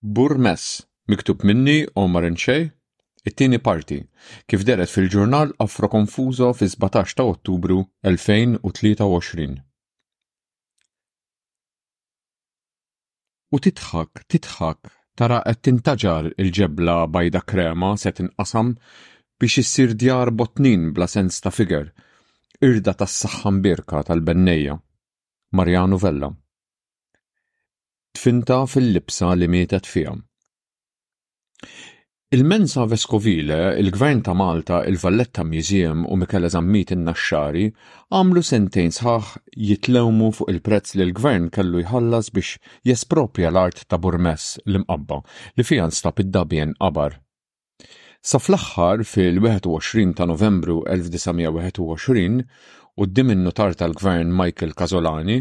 Bur Mess, miktub minni Omar Inxee, it-tieni parti, kif dehret fil-ġurnal Afro Confuso fis-sbatax ta' Ottubru 2023. U tidħak, tidħak, tara qed tintaġar il-ġebla bajda krema se tinqasam biex issir djar botnin bla sens ta' figer, qirda tas-saħħa mbierka tal-bennejja. Mariano Vella. dfinta fil-libsa li mietet fiha. Il-Mensa Vescovile, il-Gvern ta' Malta, il-Valletta Museum u Michele Zammit in-Naxxari għamlu sentejn sħaħ jitlewmu fuq il-prezz li l-Gvern kellu jħallas biex jesproprja l-art ta' Burmess l-Imqabba li fiha nstab id-dagħbien qabar Sa fl-aħħar, fil-21 ta' Novembru 1921, quddiem in-Nutar tal-Gvern Michael Casolani,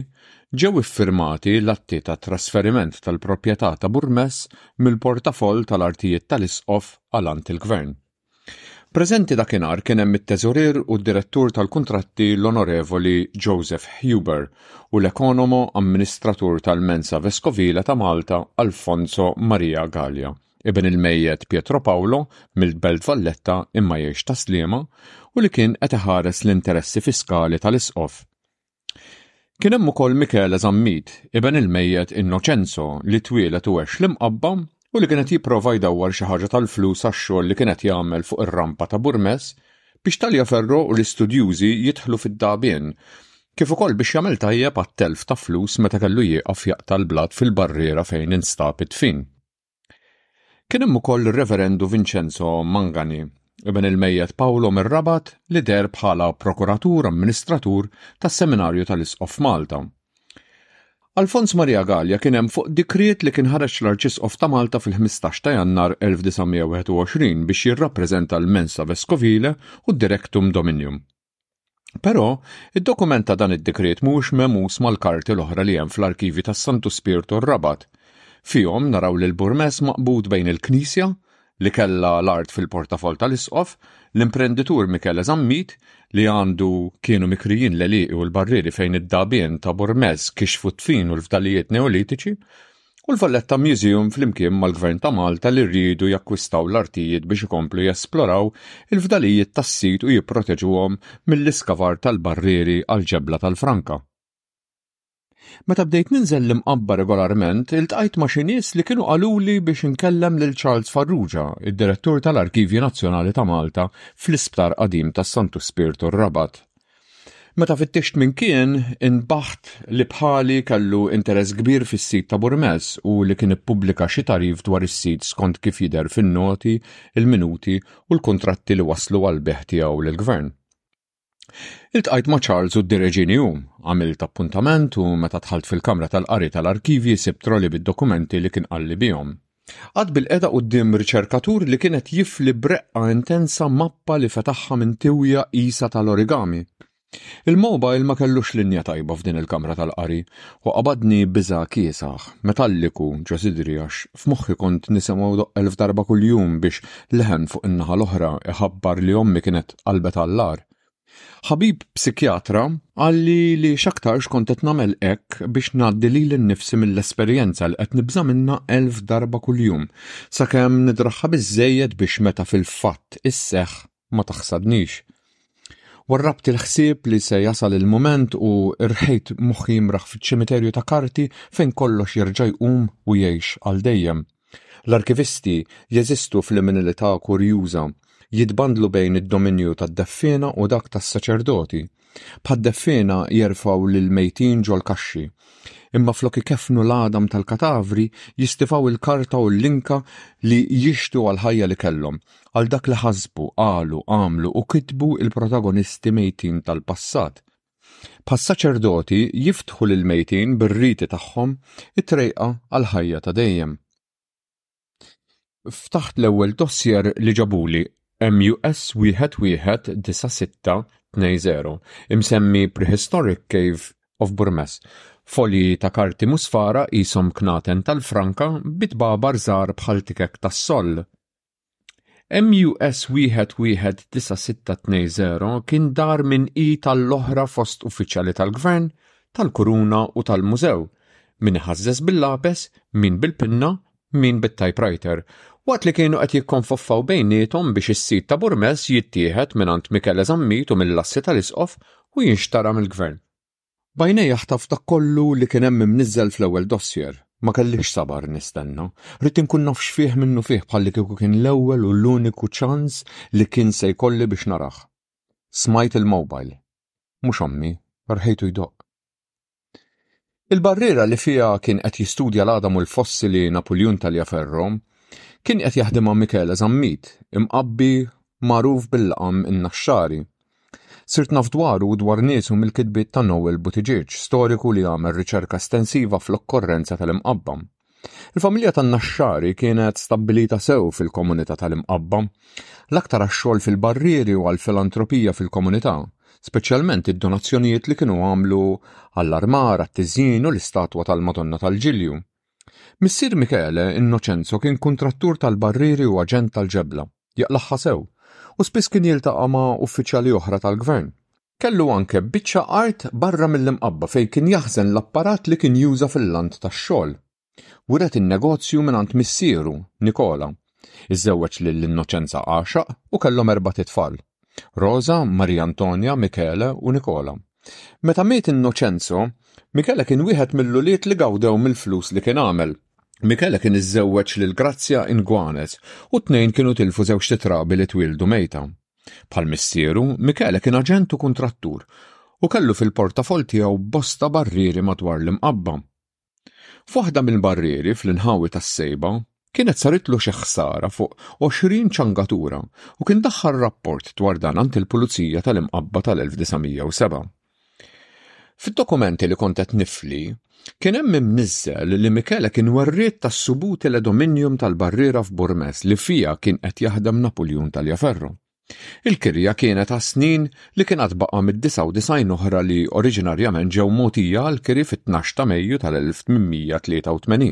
ġew iffirmati l-atti ta' trasferiment tal-proprjetà ta' Burmess mill-portafoll tal-artijiet tal-Isqof għal għand il-Gvern. Preżenti dakinhar kien hemm it-Teżorier u d-Direttur tal-Kuntratti l-Onorevoli Joseph Huber u l-Ekonomo Amministratur tal-Mensa Vescovile ta' Malta Alfonso Maria Galea. ibn il-mejjet Pietro Paolo mill-Belt Valletta imma jgħix ta' Sliema u li kien qed iħares l-interessi fiskali tal-Isqof. Kien hemm ukoll Michele Zammit, ibn il-mejjet Innoċenzo li twieled u għex l-Imqabba u li kien qed jipprova jdawwar xi ħaġa tal-flus għax-xogħol li kien qed jagħmel fuq ir-rampa ta' Burmes biex Taliaferro u l-istudjużi jidħlu fid-dagħbien kif ukoll biex jagħmel tajjeb għat-telf ta' flus meta kellu jieqaf jaqta' l-blat fil-barriera fejn instab id-dfin. Kien hemm ukoll ir-Reverendu Vincenzo Mangani, ibn il-mejjet Pawlo mir-Rabat li deher bħala prokuratur amministratur tas-Seminarju tal-Isqof f'Malta. Alfons Maria Gallia kien hemm fuq dikriet li kien ħareġ l-Arċisqof ta' Malta fil-15 ta' Jannar 1921 biex jirrappreżenta l-Mensa Vescovile u d-Directum Dominium. Però, id-dokument ta' dan id-dekret mhuwiex memus mal-karti l-oħra li hemm fl-arkivji tas-Santu Spirtu r-Rabat. Fihom naraw lil Burmes maqbud bejn il-Knisja, li kellha l-art fil-portafoll tal-Isqof, l-imprenditur Michele Zammit, li għandu kienu mikrijin l-għelieqi u l-barrieri fejn id-dagħbien ta' Burmes kixfu d-dfin u l-fdalijiet Neolitiċi, u l-Valletta Museum flimkien mal-Gvern ta' Malta li riedu jakkwistaw l-artijiet biex ikomplu jesploraw il-fdalijiet tas-sit u jipproteġuhom mill-iskavar tal-barrieri għall-ġebla tal-Franka. Meta bdejt ninżel l-Imqabba regolarment, iltqajt ma' xi nies li kienu qaluli biex inkellem lil Charles Farrugia, id-Direttur tal-Arkivji Nazzjonali ta' Malta fl-Isptar Qadim tas-Santu Spirtu r-Rabat. Meta fittixt min kien, inbaħt li bħali kellu interess kbir fis-sit ta' Burmez u li kien ippubblika xi tarif dwar is-sit skont kif jidher fin-noti, il-minuti u l-kuntratti li waslu għall-bejgħ tiegħu lill-Gvern. Iltqajt ma' Charles u d-Di Reġini u għamilt appuntament u meta dħalt fil-kamra tal-qari tal-arkivji sibt troli bid-dokumenti li kien qalli bihom. Għad bil-qeda quddiem riċerkatur li kien qed jifli breqqa intensa mappa li fetaħħa minn tiwja qisha tal-origami. Il-mobile ma kellux linja tajba f'din il-kamra tal-qari u qabadni biża' kiesaħ, metalliku ġo sidri għax f'moħħi kont nisimgħu doqq elf darba kuljum biex leħen fuq in-naħa l-oħra iħabbar li ommi kienet qalbet għall-agħar. Ħabib psikjatra qalli li x'aktarx kont qed nagħmel hekk biex ngħaddi lili nnifsi mill-esperjenza li qed nibża' minnha elf darba kuljum, sakemm nidraħħa biżżejjed biex meta fil-fatt isseħħ ma taħsadnix. Warrabt il-ħsieb li se jasal il-mument u rħejt moħħi jimraħ fiċ-ċimiterju ta' karti fejn kollox jerġa' jqum u jgħix għal dejjem. L-arkivisti jeżistu f'liminilità kurjuża, jitbandlu bejn id-dominju tad-deffiena u dak tas-saċerdoti. Bħad-deffiena jerfgħu lill-mejtin ġol-kaxxi. Imma flok ikeffnu l-għadam tal-katavri, jistifgħu il-karta u l-linka li jixhdu għall-ħajja li kellhom, għal dak li ħasbu, qalu, għamlu u kitbu il-protagonisti mejtin tal-passat. Bħas-saċerdoti jiftħu lill-mejtin bir-riti tagħhom it-trejqa għall-ħajja ta' dejjem. Ftaħt l-ewwel dossier li ġabuli MUS 119620 imsemmi Prehistoric Cave of Burmes. Folji ta' karti musfara qishom knaten tal-franka bitbabar żgħar bħal tikek tas-soll MUS 119620 kien dar minn i tal-oħra fost uffiċjali tal-Gvern, tal-Kuruna u tal-Mużew, min iħażżeż bil-lapes, min bil-pinna, min bit-typewriter, waqt li kienu qed jikkonfoffaw bejniethom biex is-sit ta' Burmes jittieħed mingħand Michele Zammit u mill-assi tal-Isqof u jinxtara mill-Gvern. B'għajnejja ħtaft dak kollu li kien hemm imniżżel fl-ewwel dossier. Ma kellix sabar nistenna. Ridt inkun naf x'fih minnufih bħallikieku kien l-ewwel u l-uniku ċans li kien se jkolli biex narah. Smajt il-mowbajl. Mhux ommi, rħejtu jdoqq. Il-barriera li fiha kien qed jistudja l-għadam u l-fossili Napuljun Taliaferro kien qed jaħdimha Michele Zammit, imqabbi magħruf bil-laqam in-Naxxari. Sirt naf dwaru u dwar niesu mill-kitbiet ta' Noel Buttigieg, storiku li għamel riċerka estensiva fl-okkorrenza tal-Imqabba. Il-familja tan-Naxxari kienet stabbilita sew fil-komunità tal-Imqabba, l-aktar għax-xogħol fil-barrieri u għall-filantropija fil-komunità, speċjalment id-donazzjonijiet li kienu għamlu għall-armar, għat-tiżjin u l-istatwa tal-Madonna tal-Ġilju. Missier Michele, Innoċenzo kien kuntrattur tal-barrieri u aġent tal-ġebla. Jaqlagħha sew, u spiss kien jiltaqa' ma' uffiċjali oħra tal-gvern. Kellu anke biċċa art barra mill-imqabba fejn kien jaħżen l-apparat li kien juża fil-land tax-xogħol. Wiret in-negozju mingħand missieru, Nikola, Iżżewweġ lil Innoċenza Għaxaq u kellhom erbat itfal, Roża, Marija Antonja, Michele u Nikola. Meta miet Innoċenzo, Michele kien wieħed mill-ulied li gawdew mill-flus li kien għamel. Michele kien iżżewweġ lil Grazzja Ingwanes u t-tnejn kienu tilfu żewġt itrabi li twieldu mejta. Bħal missieru, Michele kien aġent u kuntrattur u kellu fil-portafoll tiegħu bosta barrieri madwar l-imqabba. F'waħda mill-barrieri fl-inħawi tas-Sejba kienet saritlu xi ħsara fuq 20 ċangatura u kien daħħal rapport dwar dan għand il-Pulizija tal-Imqabba tal-1907. Fid-dokumenti li kont qed nifli, kien hemm imniżżel li Michele kien werriet tas-subuti l-edominium tal-barriera f'Burmes li fiha kien qed jaħdem Napuljun Taljaferro. Il-kirja kienet għas-snin li kien għad baqa' mid-99 oħra li oriġinarjament ġew mogħtija għall-kiri fit-12 ta' Mejju tal-1883,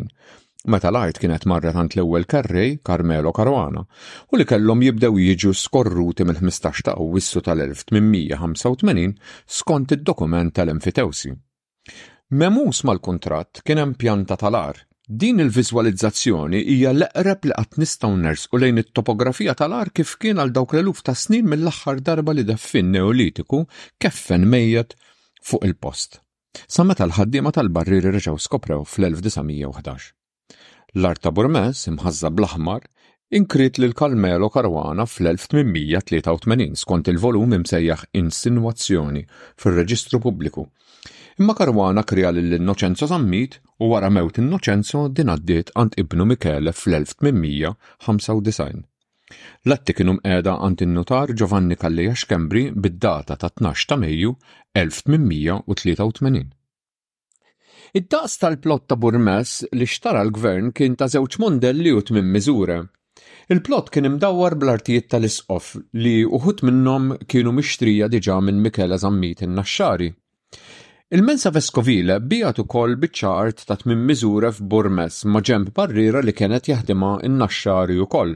meta l-art kienet marret għand l-ewwel kerrej, Carmelo Caruana, u li kellhom jibdew jiġu skorruti mill-15 ta' Awwissu tal-1885 skont id-dokument tal-enfitewsi. Memus mal-kuntratt kien hemm pjanta tal-għar. Din il-viżwalizzazzjoni hija l-eqreb li qatt nistgħu nersqu lejn it-topografija tal-għar kif kien għal dawk l-eluf ta' snin mill-aħħar darba li deffin Neolitiku keffen mejjet fuq il-post, sa meta l-ħaddiema tal-barrieri reġgħu skoprew fl-1911. L-art ta' Burmez, imħażża bl-aħmar, inkriet lil Carmelo Caruana fl-1883 skont il-volum imsejjaħ Insinwazzjoni fir-Reġistru Pubbliku. Imma Caruana krea lil Innoċenzo Zammit u wara mewt Innoċenzo din għaddiet għand ibnu Michele fl-1895. L-atti kienu mqiegħda għand in-nutar Giovanni Calleja Schembri bid-data ta' 12 ta' Mejju 1883. Id-daqs tal-plott ta' Burmess li xtara l-Gvern kien ta' żewġ mondelli u tmien miżure. Il-plott kien imdawwar bl-artijiet tal-Isqof li uħud minnhom kienu mixtrija diġà minn Michele Zammit in-Naxxari. Il-Mensa Vescovile biegħet ukoll biċċa art ta' tmien miżure f'Burmess maġenb barriera li kienet jaħdimha n-Naxxari ukoll.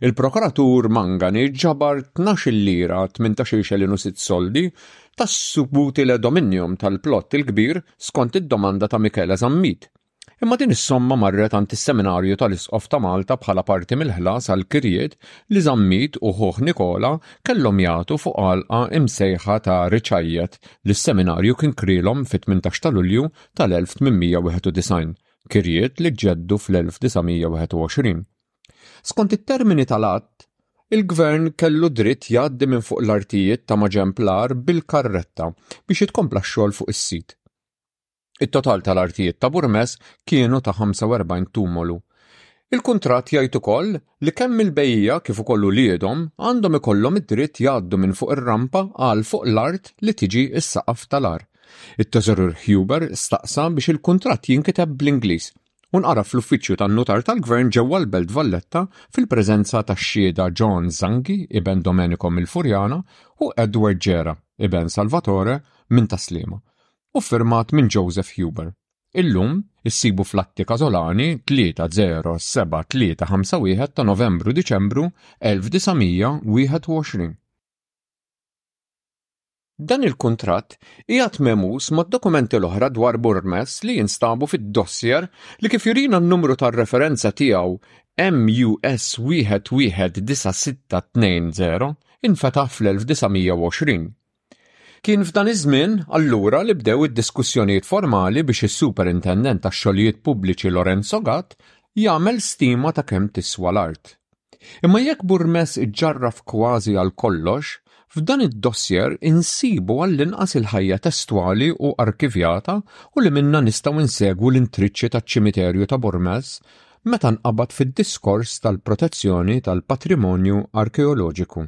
Il-Prokuratur Mangani ġabar 12-il lira 18-il xelin u sitt soldi tas-sub utile dominium tal-plott il-kbir skont id-domanda ta' Michele Zammit. Imma din is-somma marret għand is-Seminarju tal-Isqof ta' Malta bħala parti mill-ħlas għall-kirjiet li Zammit u ħuh Nikola kellhom jagħtu fuq għalqa imsejħa ta' riċajjet li s-Seminarju kien krielhom fit-18 ta' Lulju tal-1891, kirjiet li ġġeddu fl-1921. Skont it-termini tal-Att, il-Gvern kellu dritt jgħaddi minn fuq l-artijiet ta' maġemp l-għar bil-karretta biex jitkompla x-xogħol fuq is-sit. It-total tal-artijiet ta' Burmes kienu ta' 45 tumolu. Il-kuntratt jgħid ukoll li kemm il-bejja kif ukoll uliedhom għandhom ikollhom id-dritt jgħaddu minn fuq ir-rampa għal fuq l-art li tiġi s-saqaf tal-għar. It-Teżorur Huber staqsa biex il-kuntratt jinkiteb bl-Ingliż u nqara fl-uffiċċju tan-Nutar tal-Gvern ġewwa l-Belt Valletta fil-preżenza tax-Xhieda John Zanghi iben Domenico mill-Furjana u Edward Gera iben Salvatore minn Tas-Sliema u ffirmat minn Joseph Huber. Illum, issibu fl-Atti Każolani 307-351 ta' Novembru-Diċembru 1921. Dan il-kuntratt qiegħed memus mad-dokumenti l-oħra dwar Burmess li jinstabu fid-dossier li kif jurina n-numru tar-referenza tiegħu MUS 119620 infetaħ fl-1920. Kien f'dan iż-żmien, allura, li bdew id-diskussjonijiet formali biex is-Superintendent tax-Xogħlijiet Pubbliċi Lorenzo Gatt jagħmel stima ta' kemm tiswa l-art. Imma jekk Burmez iġġarraf kważi għal kollox, f'dan id-dossier insibu għall-inqas il-ħajja testwali u arkivjata u li minnha nistgħu nsegwu l-intriċċi taċ-ċimiterju ta' Burmez meta nqabad fid-diskors tal-protezzjoni tal-patrimonju arkeoloġiku.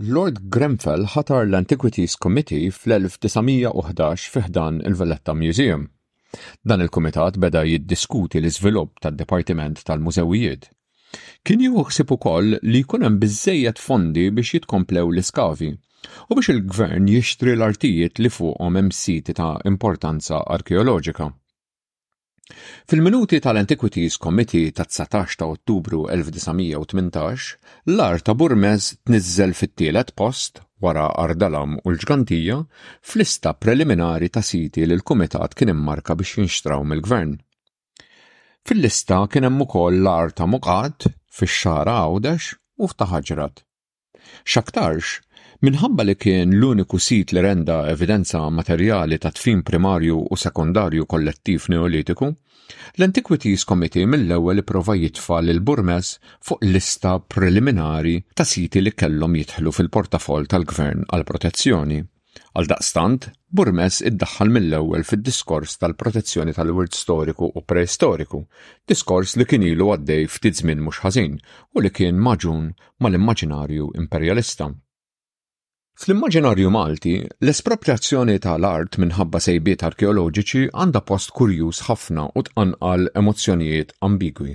Lord Grenfell ħatar l-Antiquities Committee fl-1911 fi ħdan il-Valletta Museum. Dan il-kumitat beda jiddiskuti l-iżvilupp tad-Dipartiment tal-Mużewijiet. Kien jieħu ħsieb ukoll li jkun hemm biżżejjed fondi biex jitkomplew l-iskavi u biex il-Gvern jixtri l-artijiet li fuqhom hemm siti ta' importanza arkeoloġika. Fil-minuti tal-Antiquities Committee ta' 19 ta' Ottubru 1918, l-għar ta' Burmez tniżżel fit-tielet post, wara Ardalam u l-Ġgantija, f'lista preliminari ta' siti li l-Kumitat kien immarka biex jinxtraw mill-Gvern. Fil-lista kien hemm ukoll l-għar ta' Muqad, fix-Xagħra Għawdex u f'Ta' Ħaġrat. X'aktarx, minħabba li kien l-uniku sit li renda evidenza materjali ta' dfin primarju u sekondarju kollettiv Neolitiku, l-Antiquities Committee mill-ewwel ipprova jitfa' lil Burmes fuq lista preliminari ta' siti li kellhom jidħlu fil-portafoll tal-Gvern għall-protezzjoni. Għaldaqstant, Burmes iddaħħal mill-ewwel fid-diskors tal-protezzjoni tal-wirt storiku u preistoriku, diskors li kien ilu għaddej ftit żmien mhux ħażin u li kien magħġun mal-immaġinarju imperjalista. Fl-immaġinarju Malti, l-esproprjazzjoni ta' l-art minħabba sejbiet arkeoloġiċi għandha post kurjuż ħafna u tqanqal emozzjonijiet ambigwi.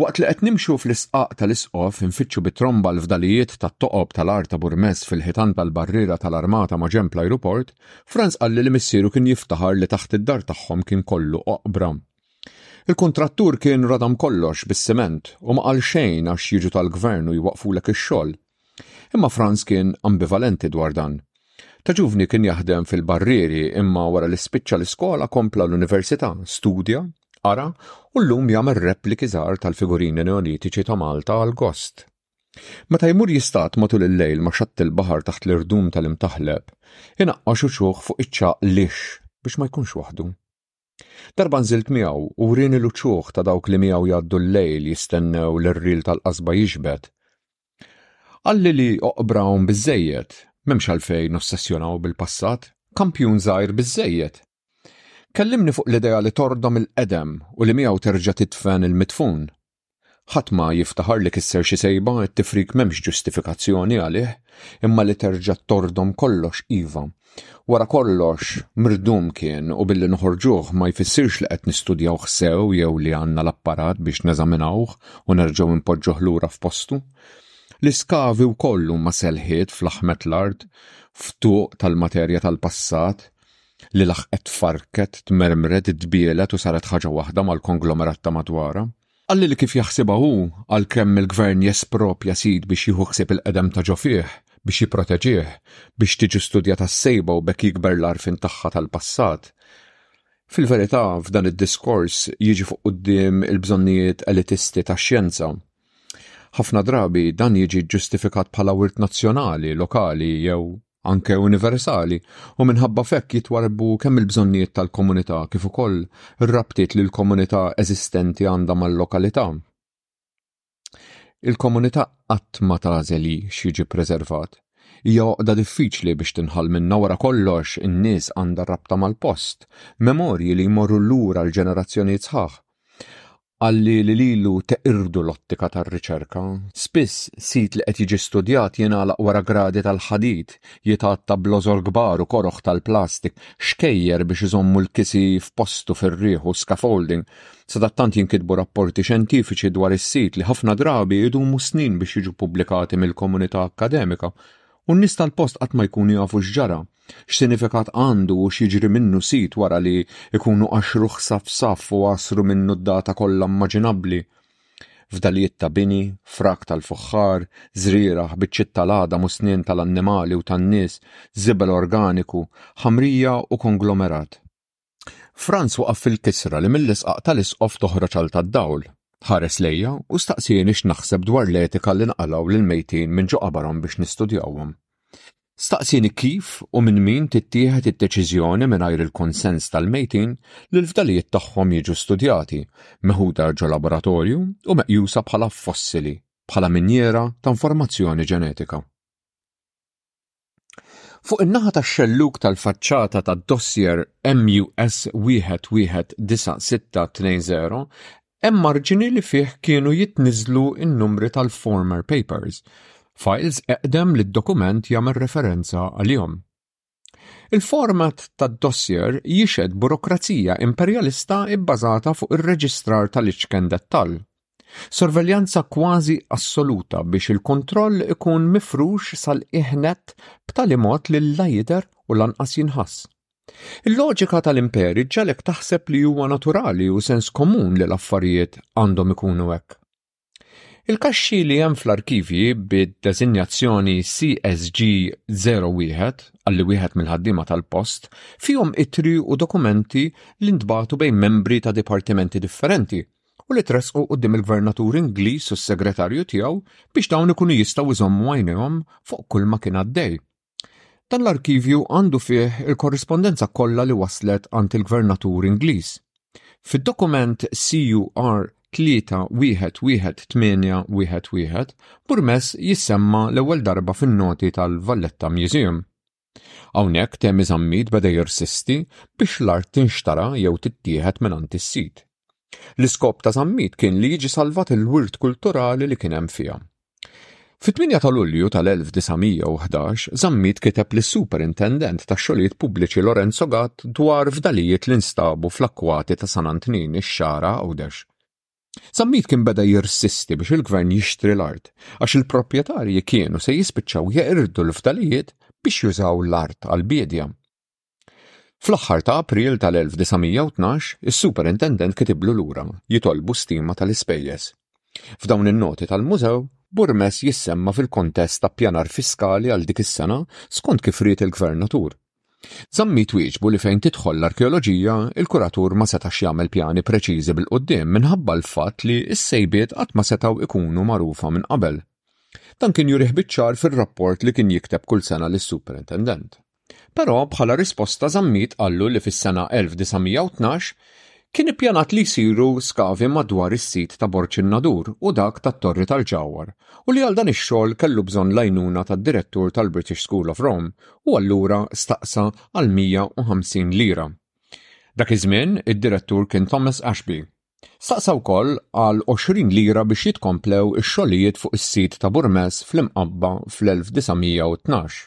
Waqt li qed nimxu fl-isqaq tal-isqof infittxu bi tromba l-fdalijiet tat-toqob tal-art ta' Burmess fil-ħitan tal-barriera tal-armata maġenb l-ajruport, Franz qalli li missieru kien jiftaħar li taħt id-dar tagħhom kien kollu oqbra. Il-kuntrattur kien radhom kollox bis-siment u ma qal xejn għax jiġu tal-gvern u jwaqqfulek ix-xogħol, Imma Franz kien ambivalenti dwar dan. Ta' ġuvni kien jaħdem fil-barrieri imma wara li spiċċa l-iskola kompla l-università, studja, qara u llum jagħmel repliki żgħar tal-figurini neolitiċi ta' Malta għall-gost. Meta jmur jistat matul il-lejl ma' xatt il-baħar taħt l-irdum tal-imtaħleb, inaqqax uċuħ fuq iċ-ċagħaq lix biex ma jkunx waħdu. Darba nżilt miegħu u wrieni l-uċuħ ta' dawk li miegħu jgħaddu l-lejl jistennew li r-ril tal-qasba jixbet. Qalli li oqbra hawn biżżejjed, m'hemmx għalfejn nossessjonaw bil-passat, kampjun żgħir biżżejjed. Kellimni fuq l-idea li tordom il-qedem u li miegħu terġa' tidfen il-midfun. Ħadd ma jiftaħar li kisser xi sejba, it-tifrik m'hemmx ġustifikazzjoni għalih, imma li terġa' tordom kollox iva. Wara kollox, mirdum kien u billi noħorġuh ma jfissirx li qed nistudjawh sew jew li għandna l-apparat biex neżaminawh u nerġgħu npoġġuh lura f'postu. L-iskavi wkoll huma selħiet fl-aħmet l-art, ftuq tal-materja tal-passat, li laħqet tfarrket, tmermret, iddbielet u saret ħaġa waħda mal-konglomerat ta' madwarha. Qalli li kif jaħsibha hu, għalkemm il-Gvern jesproprja sit biex jieħu ħsieb il-qedem ta' ġo fih, biex jipproteġih, biex tiġi studjata s-sejba u b'hekk jikber l-għarfien tagħha tal-passat, fil-verità f'dan id-diskors jiġi fuq quddiem il-bżonnijiet elitisti tax-xjenza. Ħafna drabi dan jiġi ġġustifikat bħala wirt nazzjonali, lokali jew anke universali, u minħabba f'hekk jitwarbu kemm il-bżonnijiet tal-komunità kif ukoll ir-rabtiet li l-komunità eżistenti għandha mal-lokalità. Il-komunità qatt ma tagħżel hi x'jiġi preservat. Hija oqda diffiċli biex tinħall minnha wara kollox in-nies għandha rabta mal-post, memorji li jmorru lura l-ġenerazzjonijiet sħaħ. Qalli li lilu teqirdu l-ottika tar-riċerka. Spiss sit li qed jiġi studjat jingħalaq wara gradi tal-ħadid, jitgħatta b'lożor kbar u koroh tal-plastik, xkejjer biex iżommu l-kisi f'postu fir-riħ u scaffolding. Sadattant jinkitbu rapporti xjentifiċi dwar is-sit li ħafna drabi jdumu snin biex jiġu ppubblikati mill-komunità akkademika u n-nies tal-post qatt ma jkunu jafu x'ġara. X'sinifikat għandu u x'jiġri minnu sit wara li ikunu qaxru ħsaf saf u għasru minnu d-data kollha immaġinabbli? Fdalijiet ta' bini, frak tal-fuħħar, żrierah, biċċiet tal-għadam u snien tal-annimali u tan-nies, żibel organiku, ħamrija u konglomerat. Franz waqaf fil-kisra li mill-isqaq tal-isqof toħroġ għal tad-dawl. Ħares lejja u staqsieni x'naħseb dwar l-etika li nqalgħu lill-mejtin minn ġo qabarhom biex nistudjawhom. Staqsieni kif u minn min tittieħed id-deċiżjoni mingħajr il-kunsens tal-mejtin li l-fdalijiet tagħhom jiġu studjati, meħuda ġo laboratorju u meqjusa bħala fossili, bħala minjiera ta' informazzjoni ġenetika. Fuq in-naħa tax-xellug tal-faċċata tad-dossier MUS 119620 hemm marġini li fih kienu jitniżlu n-numri tal-former papers, files eqdem li d-dokument jagħmel referenza għalihom. Il-format tad-dossier jixhed burokrazija imperjalista bbażata fuq ir-reġistrar tal-iċken dettall, Sorveljanza kważi assoluta biex il-kontroll ikun mifrux sal-iħnet b'tali mod li la jidher u lanqas jinħass. Il-loġika tal-imperi ġalek taħseb li huwa naturali u sens komun li l-affarijiet għandhom ikunu hekk. Il-kaxxi li hemm fl-arkivji bid-deżinjazzjoni CSG 01 għalli wieħed mill-ħaddiema tal-post fihom itri u dokumenti li ntbatu bejn membri ta' dipartimenti differenti u li tressqu quddiem il-Gvernatur Ingliż u s-Segretarju tiegħu biex dawn ikunu jistgħu jżommu għajnejhom fuq kull ma kien għaddej. Dan l-arkivju għandu fih il-korrispondenza kollha li waslet għand il-Gvernatur Ingliż. Fid-dokument CUR 3-1-1-8-1-1, Burmess jissemma l-ewwel darba fin-noti tal-Valletta Museum. Hawnhekk Temi Zammit beda jirsisti biex l-art tinxtara jew tittieħed mingħand is-sid. L-iskop ta' Zammit kien li jiġi salvat il-wirt kulturali li kien hemm fiha. Fit-8 ta' Lulju tal-1911, Zammit kiteb lis-Superintendent tax-Xogħlijiet Pubbliċi Lorenzo Gatt dwar fdalijiet li nstabu fl-akkwati ta' San Antnin, ix-Xagħra, Għawdex. Zammit kien beda jirsisti biex il-gvern jixtri l-art għax il-proprjetarji kienu se jispiċċaw jeqirdu l-fdalijiet biex jużaw l-art għall-biedja. Fl-aħħar ta' April tal-1912, is-superintendent kitiblu lura jitolbu stima tal-ispejjeż. F'dawn in-noti tal-mużew, Burmes jissemma fil-kontest ta' pjanar fiskali għal dik is-sena skont kif ried il-gvernatur. Żammit wieġbu li fejn tidħol l-arkeoloġija, il-kuratur ma setax jagħmel pjani preċiżi bil-quddiem minħabba l-fatt li s-sejbiet qatt ma setgħu ikunu magħrufa minn qabel. Dan kien jurih biċ-ċar fir-rapport li kien jikteb kull sena lis-superintendent. Però bħala risposta Żammit qallu li fis-sena 1912 Kien ippjanat li jsiru skavi madwar is-sit ta' Borg in-Nadur u dak tat-Torri tal-Ġawhar u li għal dan ix-xogħol kellu bżonn l-għajnuna tad-direttur tal-British School of Rome u allura staqsa għal 150 lira. Dak iż-żmien, id-direttur kien Thomas Ashby. Staqsa wkoll għal 20 lira biex jitkomplew ix-xogħlijiet fuq is-sit ta' Burmess fl-Imqabba fl-1912.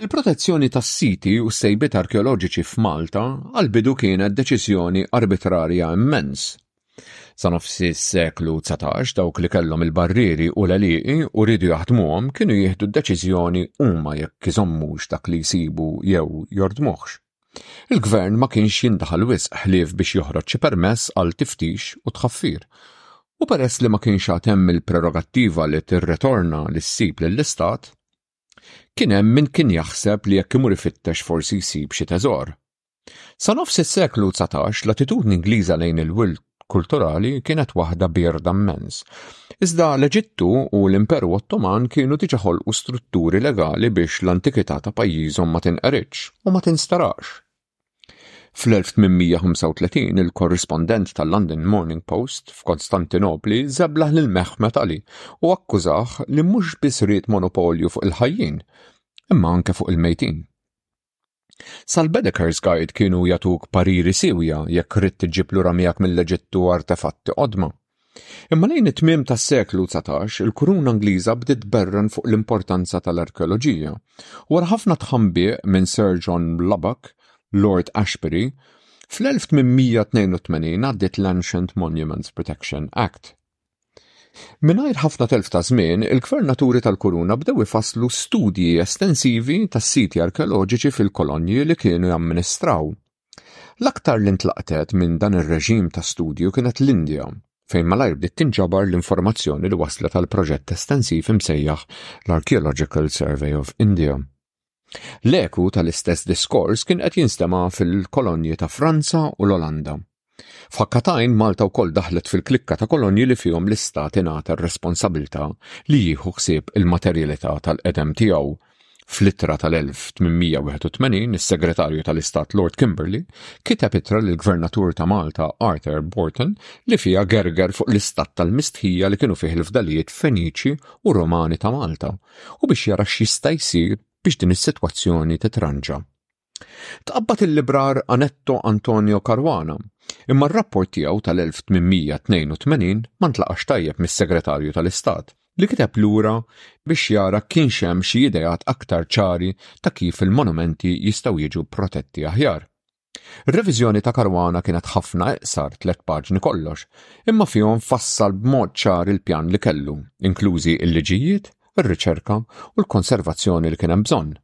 Il-protezzjoni tas-siti u s-sejbiet arkeoloġiċi f'Malta għall-bidu kienet deċiżjoni arbitrarja immens. Sa nofs is-seklu dsatax dawk li kellhom il-barrieri u l-għelieqi u riedu jaħdmuhom kienu jieħdu d-deċiżjoni huma jekk iżommux dak li jsibu jew jordmuhx. Il-gvern ma kienx jindaħal wisq ħlief biex joħroġ xi permess għal tiftix u tħaffir. U peress li ma kienx għad hemm il-prerogattiva li tirretorna l-issib lill-Istat, Kien hemm min kien jaħseb li jekk imur ifittex forsi jsib xi teżor. Sa nofs is-seklu 19 l-attitudni Ingliża lejn il-wirt kulturali kienet waħda bierda mmens. Iżda l-Eġittu u l-Imperu Ottoman kienu diġà ħolqu strutturi legali biex l-antikità ta' pajjiżhom ma tinqeridx u ma tinsteraqx. Fl-1835 il-korrispondent tal-London Morning Post f'Kostantinopli żeblaħ lil Mehmet Ali u akkużah li mhux biss ried monopolju fuq il-ħajjin, imma anke fuq il-mejtin. Sal-Baedeker's Guide kienu jagħtuk pariri siewja jekk ridt iġġib lura miegħek mill-Eġittu artefatti qodma. Imma lejn it-tmiem tas-seklu 19, il-Kuruna Ingliża bdiet tberren fuq l-importanza tal-arkeoloġija. Wara ħafna tħambiq minn Sir John Lubbock, Lord Ashbury, fl-1882 għaddiet l-Ancient Monuments Protection Act. Mingħajr ħafna telf ta' żmien, il-gvernaturi tal-Kuruna bdew ifasslu studji estensivi tas-siti arkeoloġiċi fil-kolonji li kienu jamministraw. L-aktar li ntlaqtet minn dan ir-reġim ta' studju kienet l-Indja, fejn malajr bdiet tinġabar l-informazzjoni li wasslet għall-proġett estensiv imsejjaħ l-Archaeological Survey of India. L-eku tal-istess diskors kien qed jinstema' fil-kolonji ta' Franza u l-Olanda. F'ħakka ta' għajn Malta wkoll daħlet fil-klikka ta' kolonji li fihom l-Istat ingħata r-responsabilità li jieħu ħsieb il-materjalità tal-qedem tiegħu. Fl-ittra tal-1881, is-Segretarju tal-Istat Lord Kimberley kiteb ittra lill-Gvernatur ta' Malta Arthur Borton li fiha gerger fuq l-istat tal-mistħija li kienu fih il-fdalijiet Feniċi u Rumani ta' Malta u biex jara x'jista' jsir biex din is-sitwazzjoni titranġa. Tqabbad il-librar Anetto Antonio Caruana, imma r-rapport tiegħu tal-1882 ma ntlaqax tajjeb mis-Segretarju tal-Istat li kiteb lura biex jara kien xem xi ideat aktar ċari ta' kif il-monumenti jistgħu jiġu protetti aħjar. Ir-reviżjoni ta' Karwana kienet ħafna iqsar tliet paġni kollox, imma fihom fassal b'mod ċar il-pjan li kellu, inklużi l-liġijiet, ir-riċerka u l-konservazzjoni li kien hemm bżonn.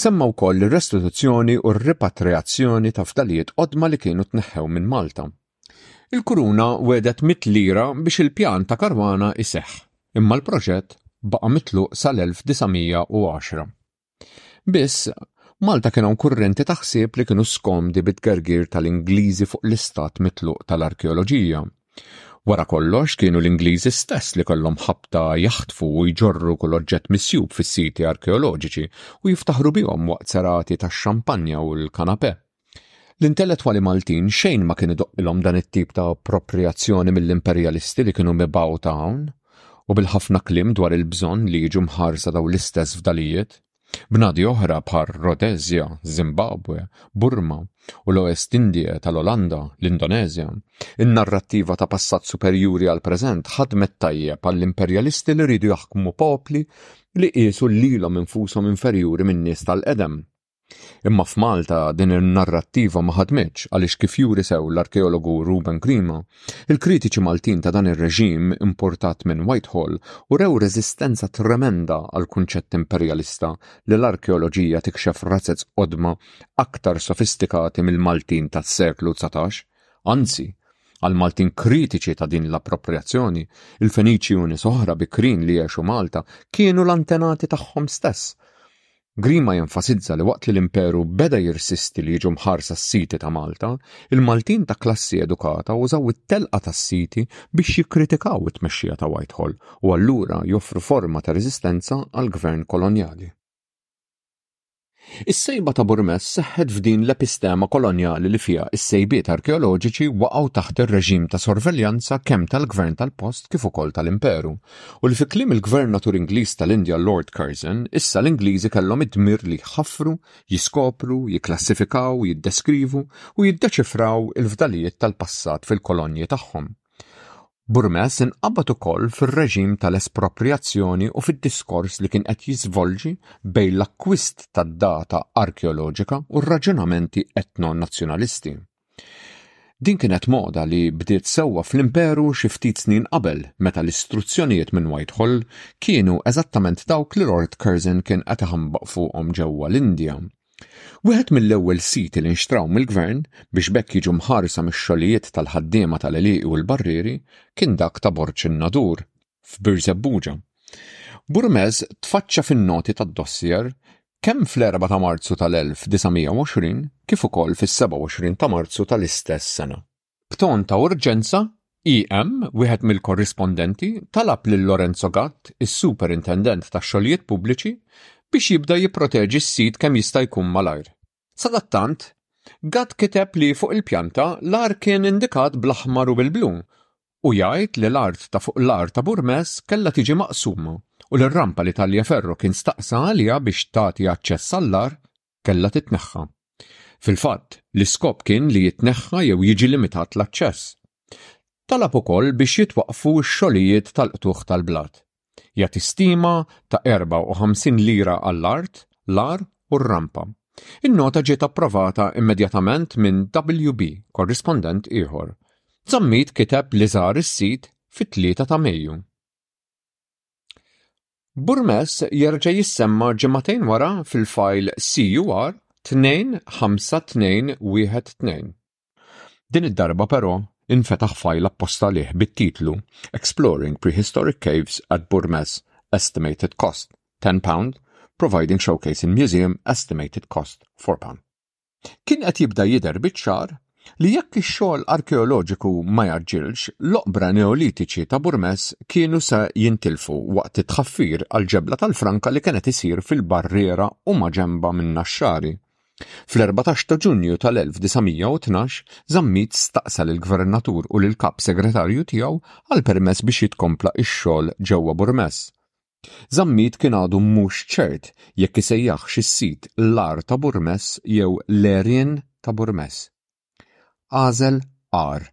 Semma wkoll ir-restituzzjoni u r-ripatrijazzjoni ta' fdalijiet qodma li kienu tneħħew minn Malta. Il-Kuruna wedet mitt lira biex il-pjan ta' Caruana jseħħ, imma l-proġett baqa' mitluq sal-1910. Biss, Malta kien hawn kurrenti ta' ħsieb li kienu skomdi bit-tgergir tal-Ingliżi fuq l-istat mitluq tal-arkeoloġija. Wara kollox, kienu l-Ingliżi stess li kellhom ħabta jaħtfu u jġorru kull oġġett misjub fis-siti arkeoloġiċi u jiftaħru bihom waqt serati tax-xampanja u l-kanapè. L-intellettwali Maltin xejn ma kien idoqqilhom dan it-tip ta' approprjazzjoni mill-imperjalisti li kienu mibgħuta hawn u bil-ħafna kliem dwar il-bżonn li jiġu mħarsa dawn l-istess fdalijiet. Bnadi oħra bħal Rhodesia, Zimbabwe, Burma u l-Oest Indie tal-Olanda, l-Indoneżja, in-narrattiva ta' passat superjuri għall-preżent ħadmet tajjeb għall-imperjalisti li riedu jaħkmu popli li qiesu lilhom infushom inferjuri min-nies tal-qedem. Imma f'Malta din in-narrattiva ma ħadmitx għaliex kif juri sew l-arkeologu Ruben Grima, Il-kritiċi Maltin ta' dan ir-reġim importat minn Whitehall urew reżistenza tremenda għall-kunċett imperjalista li l-arkeoloġija tikxef razez qodma aktar sofistikati mill-Maltin tas-seklu dsatax. Anzi, għall-Maltin kritiċi ta' din l-approprjazzjoni, il-Feniċi u nies oħra bikrin li għexu Malta kienu l-antenati tagħhom stess. Grima jenfasizza li waqt li l-Imperu beda jirsisti li jiġu mħarsa s-siti ta' Malta, il-Maltin ta' klassi edukata użaw it-telqa tas-siti biex jikkritikaw it-tmexxija ta' Whitehall u allura joffru forma ta' reżistenza għall-gvern kolonjali. Is-sejba ta' Burmez seħħet f'din l-epistema kolonjali li fiha s-sejbiet arkeoloġiċi waqgħu taħt ir-reġim ta' sorveljanza kemm tal-gvern tal-post kif ukoll tal-Imperu, U li fi kliem il-Gvernatur Ingliż tal-Indja Lord Curzon, issa l-Ingliżi kellhom id-dmir li jħaffru, jiskopru, jikklassifikaw, jiddeskrivu u jiddeċifraw il-fdalijiet tal-passat fil-kolonji tagħhom. Burmes inqabad ukoll fir-reġim tal-esproprjazzjoni u fid-diskors li kien qed jiżvolġi bejn l-akkwist tad-data arkeoloġika u r-raġunamenti etno-nazzjonalisti. Din kienet moda li bdiet sewwa fl-Imperu xi ftit snin qabel meta l-istruzzjonijiet minn Whitehall kienu eżattament dawk li Lord Curzon kien qed iħambaq fuqhom ġewwa l-Indja. Wieħed mill-ewwel siti li nxtraw mill-Gvern biex b'hekk jiġu mħarsa mix-xogħlijiet tal-ħaddiema tal-għelieqi u l-barrieri kien dak ta' Borg in-Nadur. f'Birżebbuġa. Burmez tfaċċa fin-noti tad-dossier kemm fl-4 ta' Marzu tal-1920 kif ukoll fis-27 ta' Marzu tal-istess sena. B'ton ta' urġenza, EM, wieħed mill-korrispondenti, talab lil Lorenzo Gatt, is-Superintendent tax-Xogħlijiet Pubbliċi, biex jibda jipproteġi s-sit kemm jista' jkun malajr. Sadattant, Gadd kiteb li fuq il-pjanta l-għar kien indikat bl-aħmar u bil-blu, u jgħid li l-art ta' fuq l-għar ta' Burmess kellha tiġi maqsuma u li r-rampa li Taliaferro kien staqsa għaliha biex tagħti aċċess għall-għar kellha titneħħa. Fil-fatt, l-iskop kien li jitneħħa jew jiġi limitat l-aċċess. Talab ukoll biex jitwaqqfu x-xogħlijiet tal-qtugħ tal-blat. Jagħti stima ta' 54 lira għall-art, l-għar u r-rampa. In-nota ġiet approvata immedjatament minn WB, korrispondent ieħor. Zammit kiteb li żar is-sit fit-3 ta' Mejju. Burmess jerġa' jissemma ġimagħtejn wara fil-fajl CUR 25212. Din id-darba però infetaħ fajl apposta għalih bit-titlu Exploring Prehistoric Caves at Burmez, Estimated Cost £10, Providing Showcase in Museum, Estimated Cost £4. Kien qed jibda jidher biċ-ċar li jekk ix-xogħol arkeoloġiku ma jaġġilx, l-oqbra Neolitiċi ta' Burmez kienu se jintilfu waqt it-tħaffir għall-ġebla tal-Franka li kienet isir fil-barriera u maġenba min-Naxxari. Fl-14 ta' Ġunju tal-1912, Zammit staqsa lill-Gvernatur u lill-Kap Segretarju tiegħu għal permess biex jitkompla x-xogħol ġewwa Burmess. Zammit kien għadu mhux ċert jekk isejjaħx is-sit Lar ta' Burmess jew Lerien ta' Burmess. Għażel R.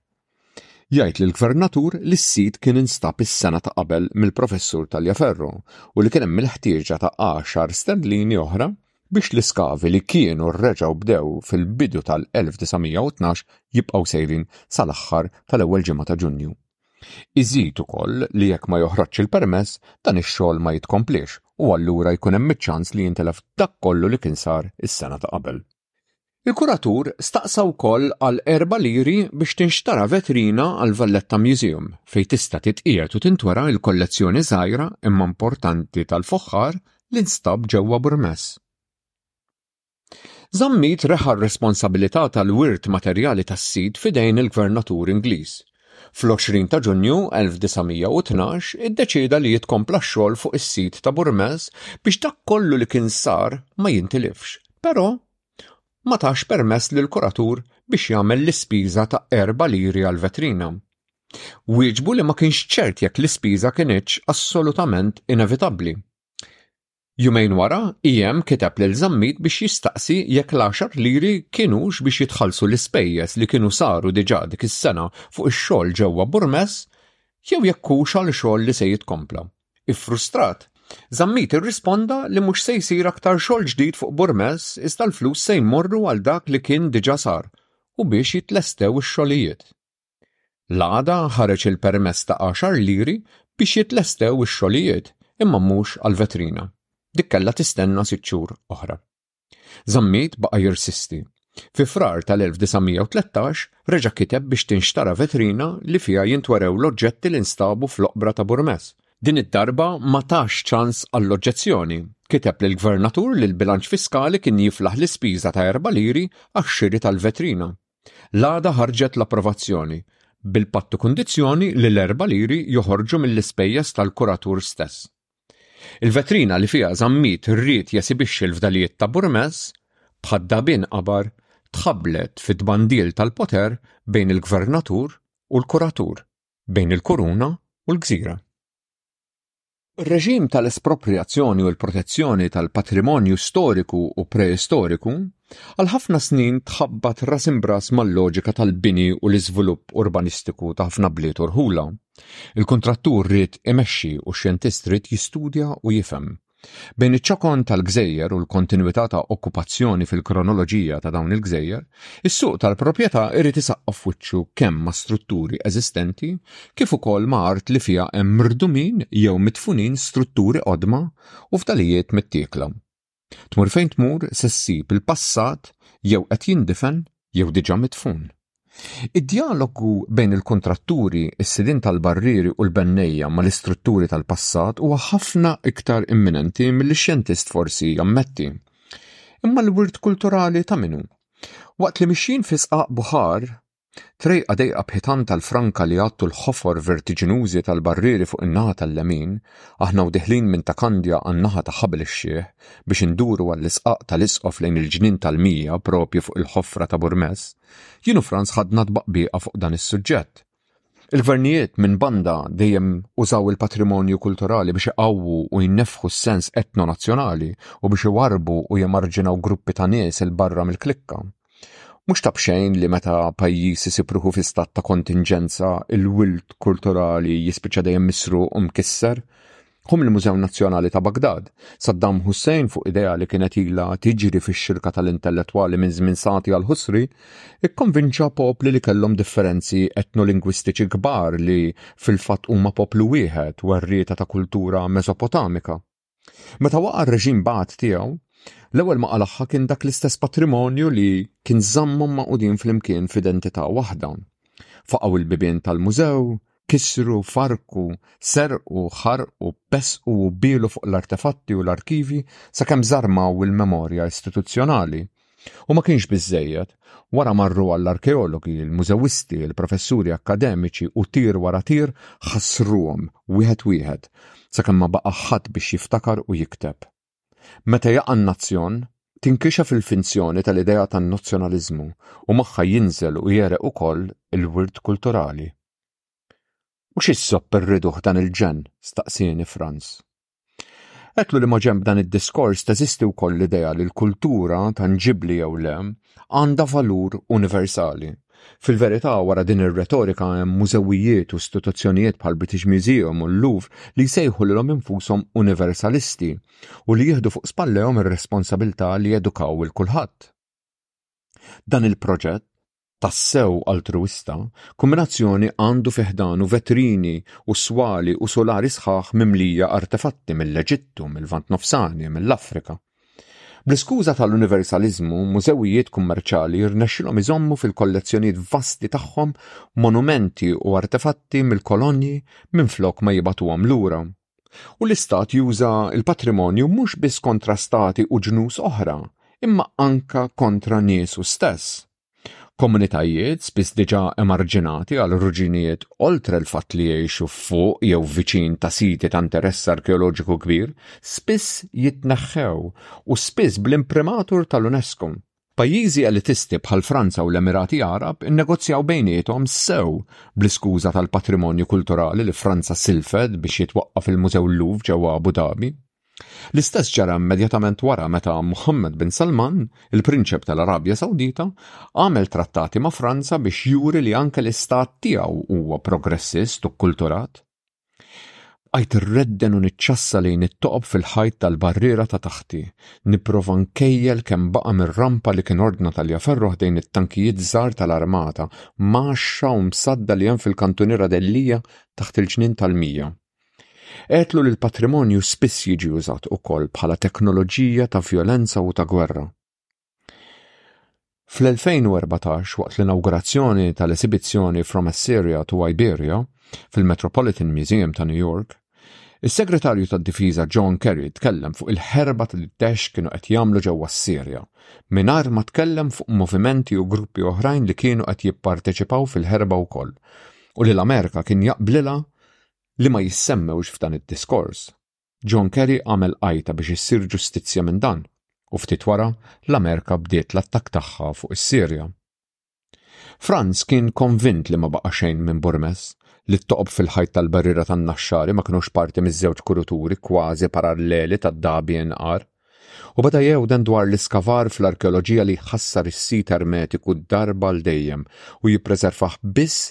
Jgħid li l-Gvernatur li s-sit kien instab is-sena ta' qabel mill-Professur Taliaferro u li kien hemm il-ħtieġa ta' għaxar sterlini oħra biex l-iskavi li kienu reġgħu bdew fil-bidu tal-1912 jibqgħu sejrin sal-aħħar tal-ewwel ġimgħa ta' Ġunju. Iżid ukoll li jekk ma joħroġx il-permess dan ix-xogħol ma jitkompliex u allura jkun hemm iċ-ċans li jintilef dak kollu li kien sar is-sena ta' qabel. Il-kuratur staqsa wkoll għal erba' liri biex tinxtara vetrina għal Valletta Museum fejn tista' titqiegħed u tintwera l-kollezzjoni żgħira imma importanti tal-foħħar li nstab ġewwa Burmess. Zammit reħa r-responsabilità tal-wirt materjali tas-sit f'idejn il-Gvernatur Ingliż Fl-20 ta' Ġunju 1912 iddeċieda li jitkompla x-xogħol fuq is-sit ta' Burmez biex dak kollu li kien sar ma jintilifx, però ma tax permess lill-kuratur biex jagħmel l-ispiża ta' erba' liri għall-vetrina. Wieġbu li ma kienx ċert jekk l-ispiża kinitx assolutament inevitabbli. Jumejn wara, IM kiteb lil Zammit biex jistaqsi jekk l-għaxar liri kinux biex jitħallsu l-ispejjeż li kienu saru diġà dik is-sena fuq ix-xogħol ġewwa Burmess jew jekk hux għal xogħol li se jitkompla. Iffrustrat, Zammit irrisponda li mhux se jsir aktar xogħol ġdid fuq Burmess iżda l-flus se jmorru għal dak li kien diġà sar u biex jitlestew ix-xogħlijiet. L-għada ħareġ il-permess ta' għaxar liri biex jitlestew ix-xogħlijiet imma mhux għall-vetrina. Dik kellha tistenna sitt xhur oħra. Zammit baqa' jirsisti. Fi Frar tal-1913 reġa' kiteb biex tinxtara vetrina li fiha jintwerew l-oġġetti li nstabu fl-oqbra ta' Burmes. Din id-darba ma tax ċans għall-oġġezzjoni. Kiteb lill-Gvernatur li l-bilanċ fiskali kien jiflaħ l-ispiża ta' erba' liri għax-xiri tal-vetrina. L-għada ħarġet l-approvazzjoni, bil-pattu kundizzjoni li l-erba' liri joħorġu mill-ispejjeż tal-kuratur stess. Il-vetrina li fiha Zammit ried jesibixxi l-fdalijiet ta' Burmez, bħad-dagħbien qabar, tħabblet fi tbandil tal-poter bejn il-gvernatur u l-kuratur, bejn il-kuruna u l-gżira. Ir-reġim tal-esproprjazzjoni u l-protezzjoni tal-patrimonju storiku u preistoriku għal ħafna snin tħabbat ras imbras mal-loġika tal-bini u l-iżvilupp urbanistiku ta' ħafna bliet u rħula. Il-kuntrattur ried imexxi u x-xjentist ried jistudja u jifhem. Bejn iċ-ċokon tal-gżejjer u l-kontinwità ta' okkupazzjoni fil-kronoloġija ta' dawn il-gżejjer, is-suq tal-proprjetà irid isaqqof wiċċu kemm ma' strutturi eżistenti kif ukoll ma' art li fiha hemm mrdumin jew midfunin strutturi qodma u fdalijiet mittiekla. Tmur fejn tmur se ssib il-passat jew qed jindifen jew diġà midfun. Id-djalogu bejn il-kuntratturi, is-sidien tal-barrieri u l-bennejja mal-istrutturi tal-passat huwa ħafna iktar imminenti milli x-xjentist forsi jammetti. Imma l-wirt kulturali ta' min hu? Waqt li mixjin fi sqaq buħar, Trejqa dejqa b'ħitan tal-franka li jgħattu l-ħofor vertiġinużi tal-barrieri fuq in-naħa tal-lemin, aħna u diħlin minn Ta' Kandja għan-naħa ta' Ħabel ix-Xiħ biex induru għall-Isqaq tal-Isqof lejn il-Ġnien tal-Mija propju fuq il-ħofra ta' Burmez, jien u Frans ħadna tbaqbieqa fuq dan is-suġġett. Il-Gvernijiet, minn banda, dejjem użaw il-patrimonju kulturali biex iqawwu u jneffħu s-sens etno-nazzjonali u biex iwarrbu u jemarġinaw gruppi ta' nies 'il barra mill-klikka. Mhux ta' b'xejn li meta pajjiż isib ruħu fi stat ta' kontinġenza, il-wild kulturali jispiċċa dejjem misruq u mkisser. Hu mill-Mużew Nazzjonali ta' Baghdad, Saddam Hussein fuq idea li kienet ilha tiġri fix-xirka tal-intellettwali minn żmien Sati għal Ħusri, ikkonvinċa popli li kellhom differenzi etnolingwistiċi kbar li fil-fatt huma poplu wieħed, werrieta ta' kultura Mesopotamika. Meta waqa' r-reġim b'għad tiegħu, l-ewwel ma qalaħħa kien dak l-istess patrimonju li kien żammhom magħqudin flimkien f'identità waħda. Faqgħu l-bibien tal-mużew, kisru, farku, serqu, ħarqu, pesqu u bielu fuq l-artefatti u l-arkivji sakemm żarmaw il-memorja istituzzjonali U ma kienx biżżejjed, wara marru għall-arkeologi, il-mużewisti, il-professuri akkademiċi u tir wara tir ħassruhom wieħed wieħed, sakemm ma baqa' ħadd biex jiftakar u jikteb. Meta jaqa' n-nazzjon, tinkixef il-finzjoni tal-idea tan-nazzjonaliżmu u magħha jinżel u jegħreq ukoll il-wirt kulturali. U xi żżopp irriduh dan il-ġenn? staqsieni Franz. Għetlu li ma ġemb dan id-diskors teżisti wkoll l-idea li l-kultura, tanġibli jew le, għandha valur universali. Fil-verità, wara din ir-retorika hemm mużewijiet u istituzzjonijiet bħal British Museum u l-Louvre li jsejħu lilhom infushom universalisti u li jieħdu fuq spallejhom ir-responsabilità li jedukaw il kulħadd. Dan il-proġett tassew altruwista, kumminazzjoni għandu fi ħdanu vetrini u swali u sulari sħaħ mimlija artefatti mill-Eġittu, mill-Lvant Nofsani, mill-Afrika. Bl-iskuża tal-universaliżmu, mużewijiet kummerċjali rnexxilhom iżommu fil-kollezzjonijiet vasti tagħhom monumenti u artefatti mill-kolonji minflok ma jibatuhom lura. u l-Istat juża l-patrimonju mhux biss kontra stati u ġnus oħra, imma anka kontra niesu stess. Komunitajiet spiss diġà emarġinati għal ruġinijiet oltre l-fatt li jgħixu fuq jew viċin ta' siti ta' interess arkeoloġiku kbir spiss jitneħħew u spiss bl-imprimatur tal-UNESCO. Pajjiżi elitisti bħal Franza u l-Emirati Għarab innegozjaw bejniethom sew bl-iskuża tal-patrimonju kulturali li Franza silfet biex jitwaqqaf il-Mużew Louvre ġewwa Abu Dhabi. L-istess ġara immedjatament wara meta Muhammad bin Salman, il-Prinċep tal-Arabja Sawdita, għamel trattati ma' Franza biex juri li anke l-istat tiegħu huwa progressist u kkulturat. Bqajt irredden u niċċassa lejn it-toqob fil-ħajt tal-barriera ta' taħti, nipprova nkejjel kemm baqa' mir-rampa li kien ordna Taliaferro ħdejn it-tankijiet żgħar tal-armata, mgħaxxa u msadda li hemm fil-kantuniera Delia taħt il-ġnien tal-100. Għedtlu li l-patrimonju spiss jiġi użat ukoll bħala teknoloġija ta' vjolenza u ta' gwerra. Fl-2014, waqt l-inawgurazzjoni tal-esibizzjoni From Assyria to Iberia fil-Metropolitan Museum ta' New York, is-Segretarju tad-Difiża John Kerry tkellem fuq il-ħerba li d-Daesh kienu qed jagħmlu ġewwa s-Sirja, mingħajr ma tkellem fuq movimenti u gruppi oħrajn li kienu qed jipparteċipaw fil-ħerba wkoll u li l-Amerika kien jaqblilha li ma jissemmewx f'dan id-diskors. John Kerry għamel għajta biex issir ġustizzja minn dan, u ftit wara, l-Amerika bdiet l-attakk tagħha fuq is-Sirja. Franz kien konvint li ma baqa' xejn minn Burmes, li t-toqob fil-ħajt tal-barriera tan-Naxxari ma kinux parti miż-żewġ kuruturi kważi paralleli tad-Dabi NR. U beda jewden dwar l-iskavar fl-arkeoloġija li jħassar is-sit ermetiku darba l dejjem u jippreservah biss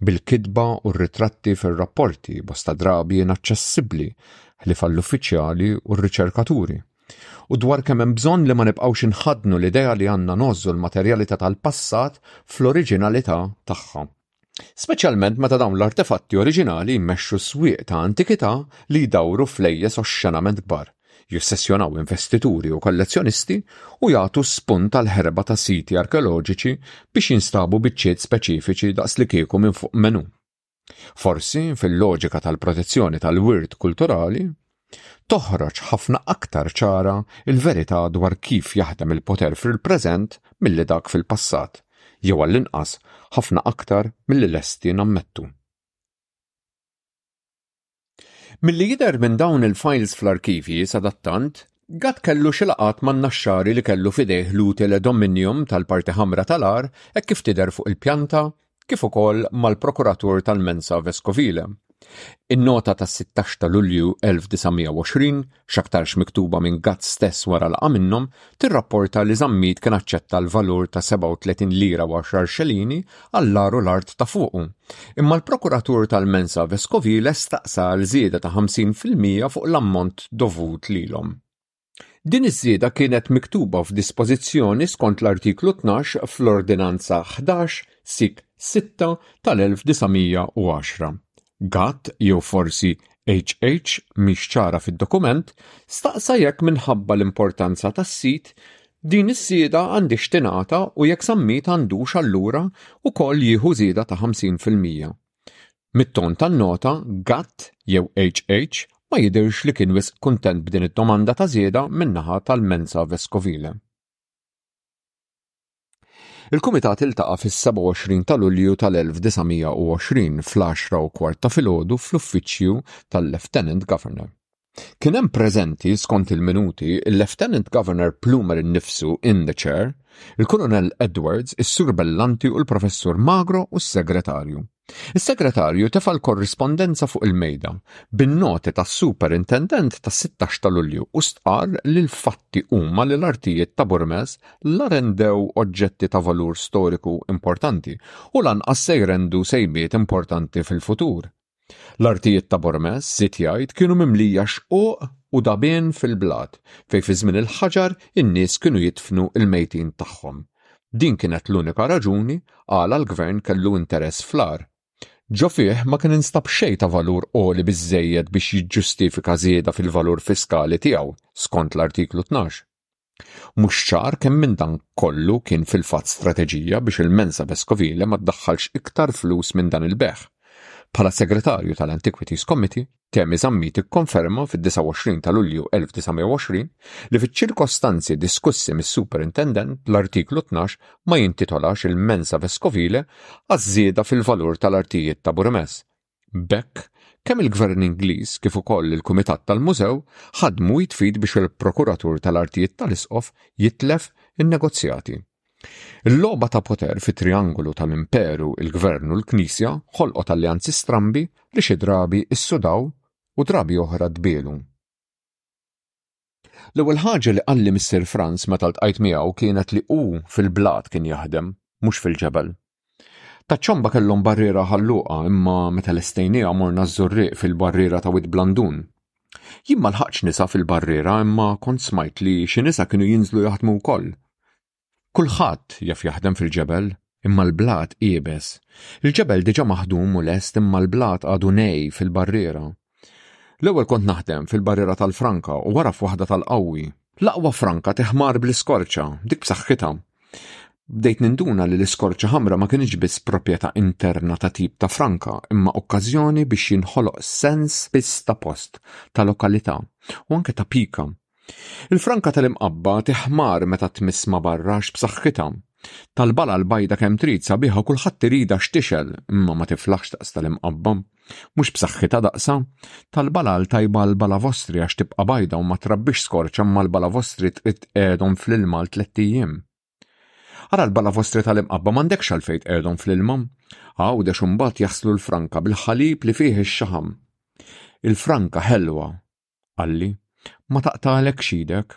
bil-kitba u r-ritratti fir-rapporti bosta drabi inaċċessibbli ħlief għall-uffiċjali u r-riċerkaturi. U dwar kemm hemm bżonn li ma nibqgħux inħaddnu l-idea li għandna ngħożżu l-materjalità tal-passat fl-oriġinalità tagħha. Speċjalment meta dawn l-artefatti oriġinali jmexxu s-swieq ta' antikità li jdawru flejjes oxxenament kbar, jossessjonaw investituri u kollezzjonisti, u jagħtu spunt għall-ħerba ta' siti arkeoloġiċi biex jinstabu biċċiet speċifiċi daqslikieku minn fuq menu. Forsi, fil-loġika tal-protezzjoni tal-wirt kulturali, toħroġ ħafna aktar ċara l-verità dwar kif jaħdem il-poter fil-preżent milli dak fil-passat, jew għall-inqas ħafna aktar milli lesti nammettu. Milli jidher minn dawn il-files fl-arkivji sadattant, Gatt kellu xi laqat man-naxxari li kellu fidejh l-utile dominium tal-parti ħamra tal-ar hekk kif tidher fuq il-pjanta kif ukoll mal-prokuratur tal-Mensa Vescovile. In-nota tas-16 ta' Lulju 1920, x'aktarx miktuba minn Gazz stess wara laqgħa minnhom, tirrapporta li Zammit kien aċċetta l-valur ta' 37 lira u għaxar xelini għall-agħar u l-art ta' fuqu. Imma l-prokuratur tal-Mensa Vescovile staqsa għal żieda ta' 50 fil-mija fuq l-ammont dovut lilhom. Din iż-żieda kienet miktuba f'dispożizzjoni skont l-Artiklu 12 fl-Ordinanza 11 sik 6 tal-1910. Gatt, jew forsi HH mhix ċara fid-dokument, staqsa jekk minħabba l-importanza tas-sit din iż-żieda għandhiex tingħata u jekk Zammit għandux allura wkoll jieħu żieda ta' 50 fil-mija. Mit-ton tan-nota, Gatt, jew HH, ma jidhirx li kien wisq kuntent b'din id-domanda ta' żieda min-naħa tal-Mensa Vescovile. Il-Kumitat iltaqa' fis-27 ta' Lulju tal-1920 fl-għaxra u kwart ta' filgħodu fl-uffiċċju tal-Lieutenant Governor. Kien hemm preżenti, skont il-minuti, il-Lieutenant Governor Plumer innifsu in the chair, il-Kulunell Edwards, is-Sur Bellanti u l-Professur Magro u s-Segretarju. Is-Segretarju tefa' l-korrispondenza fuq il-mejda, bin-noti tas-Superintendent tas-16 ta' Lulju u stqarr li l-fatti huma li l-artijiet ta' Burmes la rendew oġġetti ta' valur storiku importanti u lanqas se jrendu sejbiet importanti fil-futur. L-artijiet ta' Bormes, żied jgħid, kienu mimlija xquq u dagħbien fil-blat fejn fi żmien il-ħaġar in-nies kienu jidfnu l-mejtin tagħhom. Din kienet l-unika raġuni għala l-Gvern kellu interess fl-agħar. Ġo fih ma kien instab xejn ta' valur għoli biżżejjed biex jiġġustifika żieda fil-valur fiskali tiegħu skont l-Artiklu Tnax. Mhux ċar kemm minn dan kollu kien fil-fatt strateġija biex il-Mensa Vescovile ma ddaħħalx iktar flus minn dan il-bejgħ. Bħala Segretarju tal-Antiquities Committee, Temi Zammit kkonferma fid-29 ta' Lulju 1920 li fiċ-ċirkostanzi diskussi mis-Superintendent l-Artiklu 12 ma jintitolax il-Mensa Vescovile għaż-żieda fil-valur tal-artijiet ta' Burmes B'hekk, kemm il-Gvern Ingliż kif ukoll il-Kumitat tal-Mużew ħadmu id f'id biex il-Prokuratur tal-Artijiet tal-Isqof jitlef in-negozjati. Il-logħba ta' poter fit-triangolu tal-Imperu, il-Gvern u l-Knisja ħolqot alleanzi strambi li xi drabi ssudaw u drabi oħra tbiegħlu. L-ewwel ħaġa li qalli Missier Franz meta ltqajt miegħu kienet li hu fil-blat kien jaħdem, mhux fil-ġebel. Taċ-ċomba kellhom barriera ħalluqa imma meta lestejniha morna ż-Żurrieq fil-barriera ta' Wied Blandun. Jien ma lħaqtx nisa fil-barriera imma kont smajt li xi nisa kienu jinżlu jaħdmu wkoll. Kulħadd jaf jaħdem fil-ġebel, imma l-blat iebes. Il-ġebel diġà maħdum u lest imma l-blat għadu nej fil-barriera. L-ewwel kont naħdem fil-barriera tal-franka u wara f'waħda tal-qawwi. L-aqwa franka teħmar bl-iskorċa, dik b'saħħitha. Bdejt ninduna li l-iskorċa ħamra ma kienx biss proprjetà interna ta' tip ta' franka, imma okkażjoni biex jinħoloq sens biss ta' post, ta' lokalità u anke ta' pika. Il-franka tal-imqabba tiħmar meta tmiss ma' barrax b'saħħitha. Tal-bala l-bajda kemm trid sabiħa kulħadd iridha x'tixgħel imma ma tiflaħx daqs tal-imqabba. Mhux b'saħħitha daqsha. Tal-bala għal tajba għal bala vostri għax tibqa' bajda u ma trabbix skorċ imma l-bala vostri trid tqegħedhom fl-ilma għal tlett ijiem. Ara l-bala vostri tal-imqabba m'għandekx għalfejn tqegħedhom fl-ilma. Għawdex imbagħad jaħslu l-franka bil-ħalib li fih ix-xaħam. Il-franka ħelwa. qalli, Ma taqtagħlekx idek.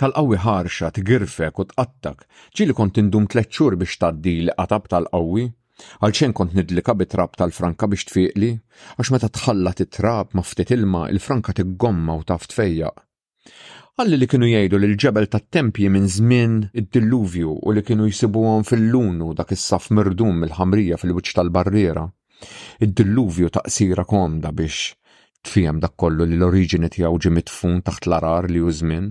Tal-qawwi ħarxa tgirfek u tqattgħak, ġieli kont indum tliet xhur biex tgħaddili qatab tal-qawwi. Għalxejn kont nidlika bi trab tal-franka biex tfiqli, għax meta tħallat it-trab ma' ftit ilma, il-franka tiggomma u taf tfejjaq. Qalli li kienu jgħidu li l-ġebel tat-tempji minn żmien id-Dilluvju u li kienu jsibuhom fil-lunu dak is-saff mirdum mill-ħamrija fil-wiċċ tal-barriera. Id-dilluvju taqsira komda biex tfiehem dak kollu li l-oriġini tiegħu ġie midfun taħt l-għarar li hu ż-żmien.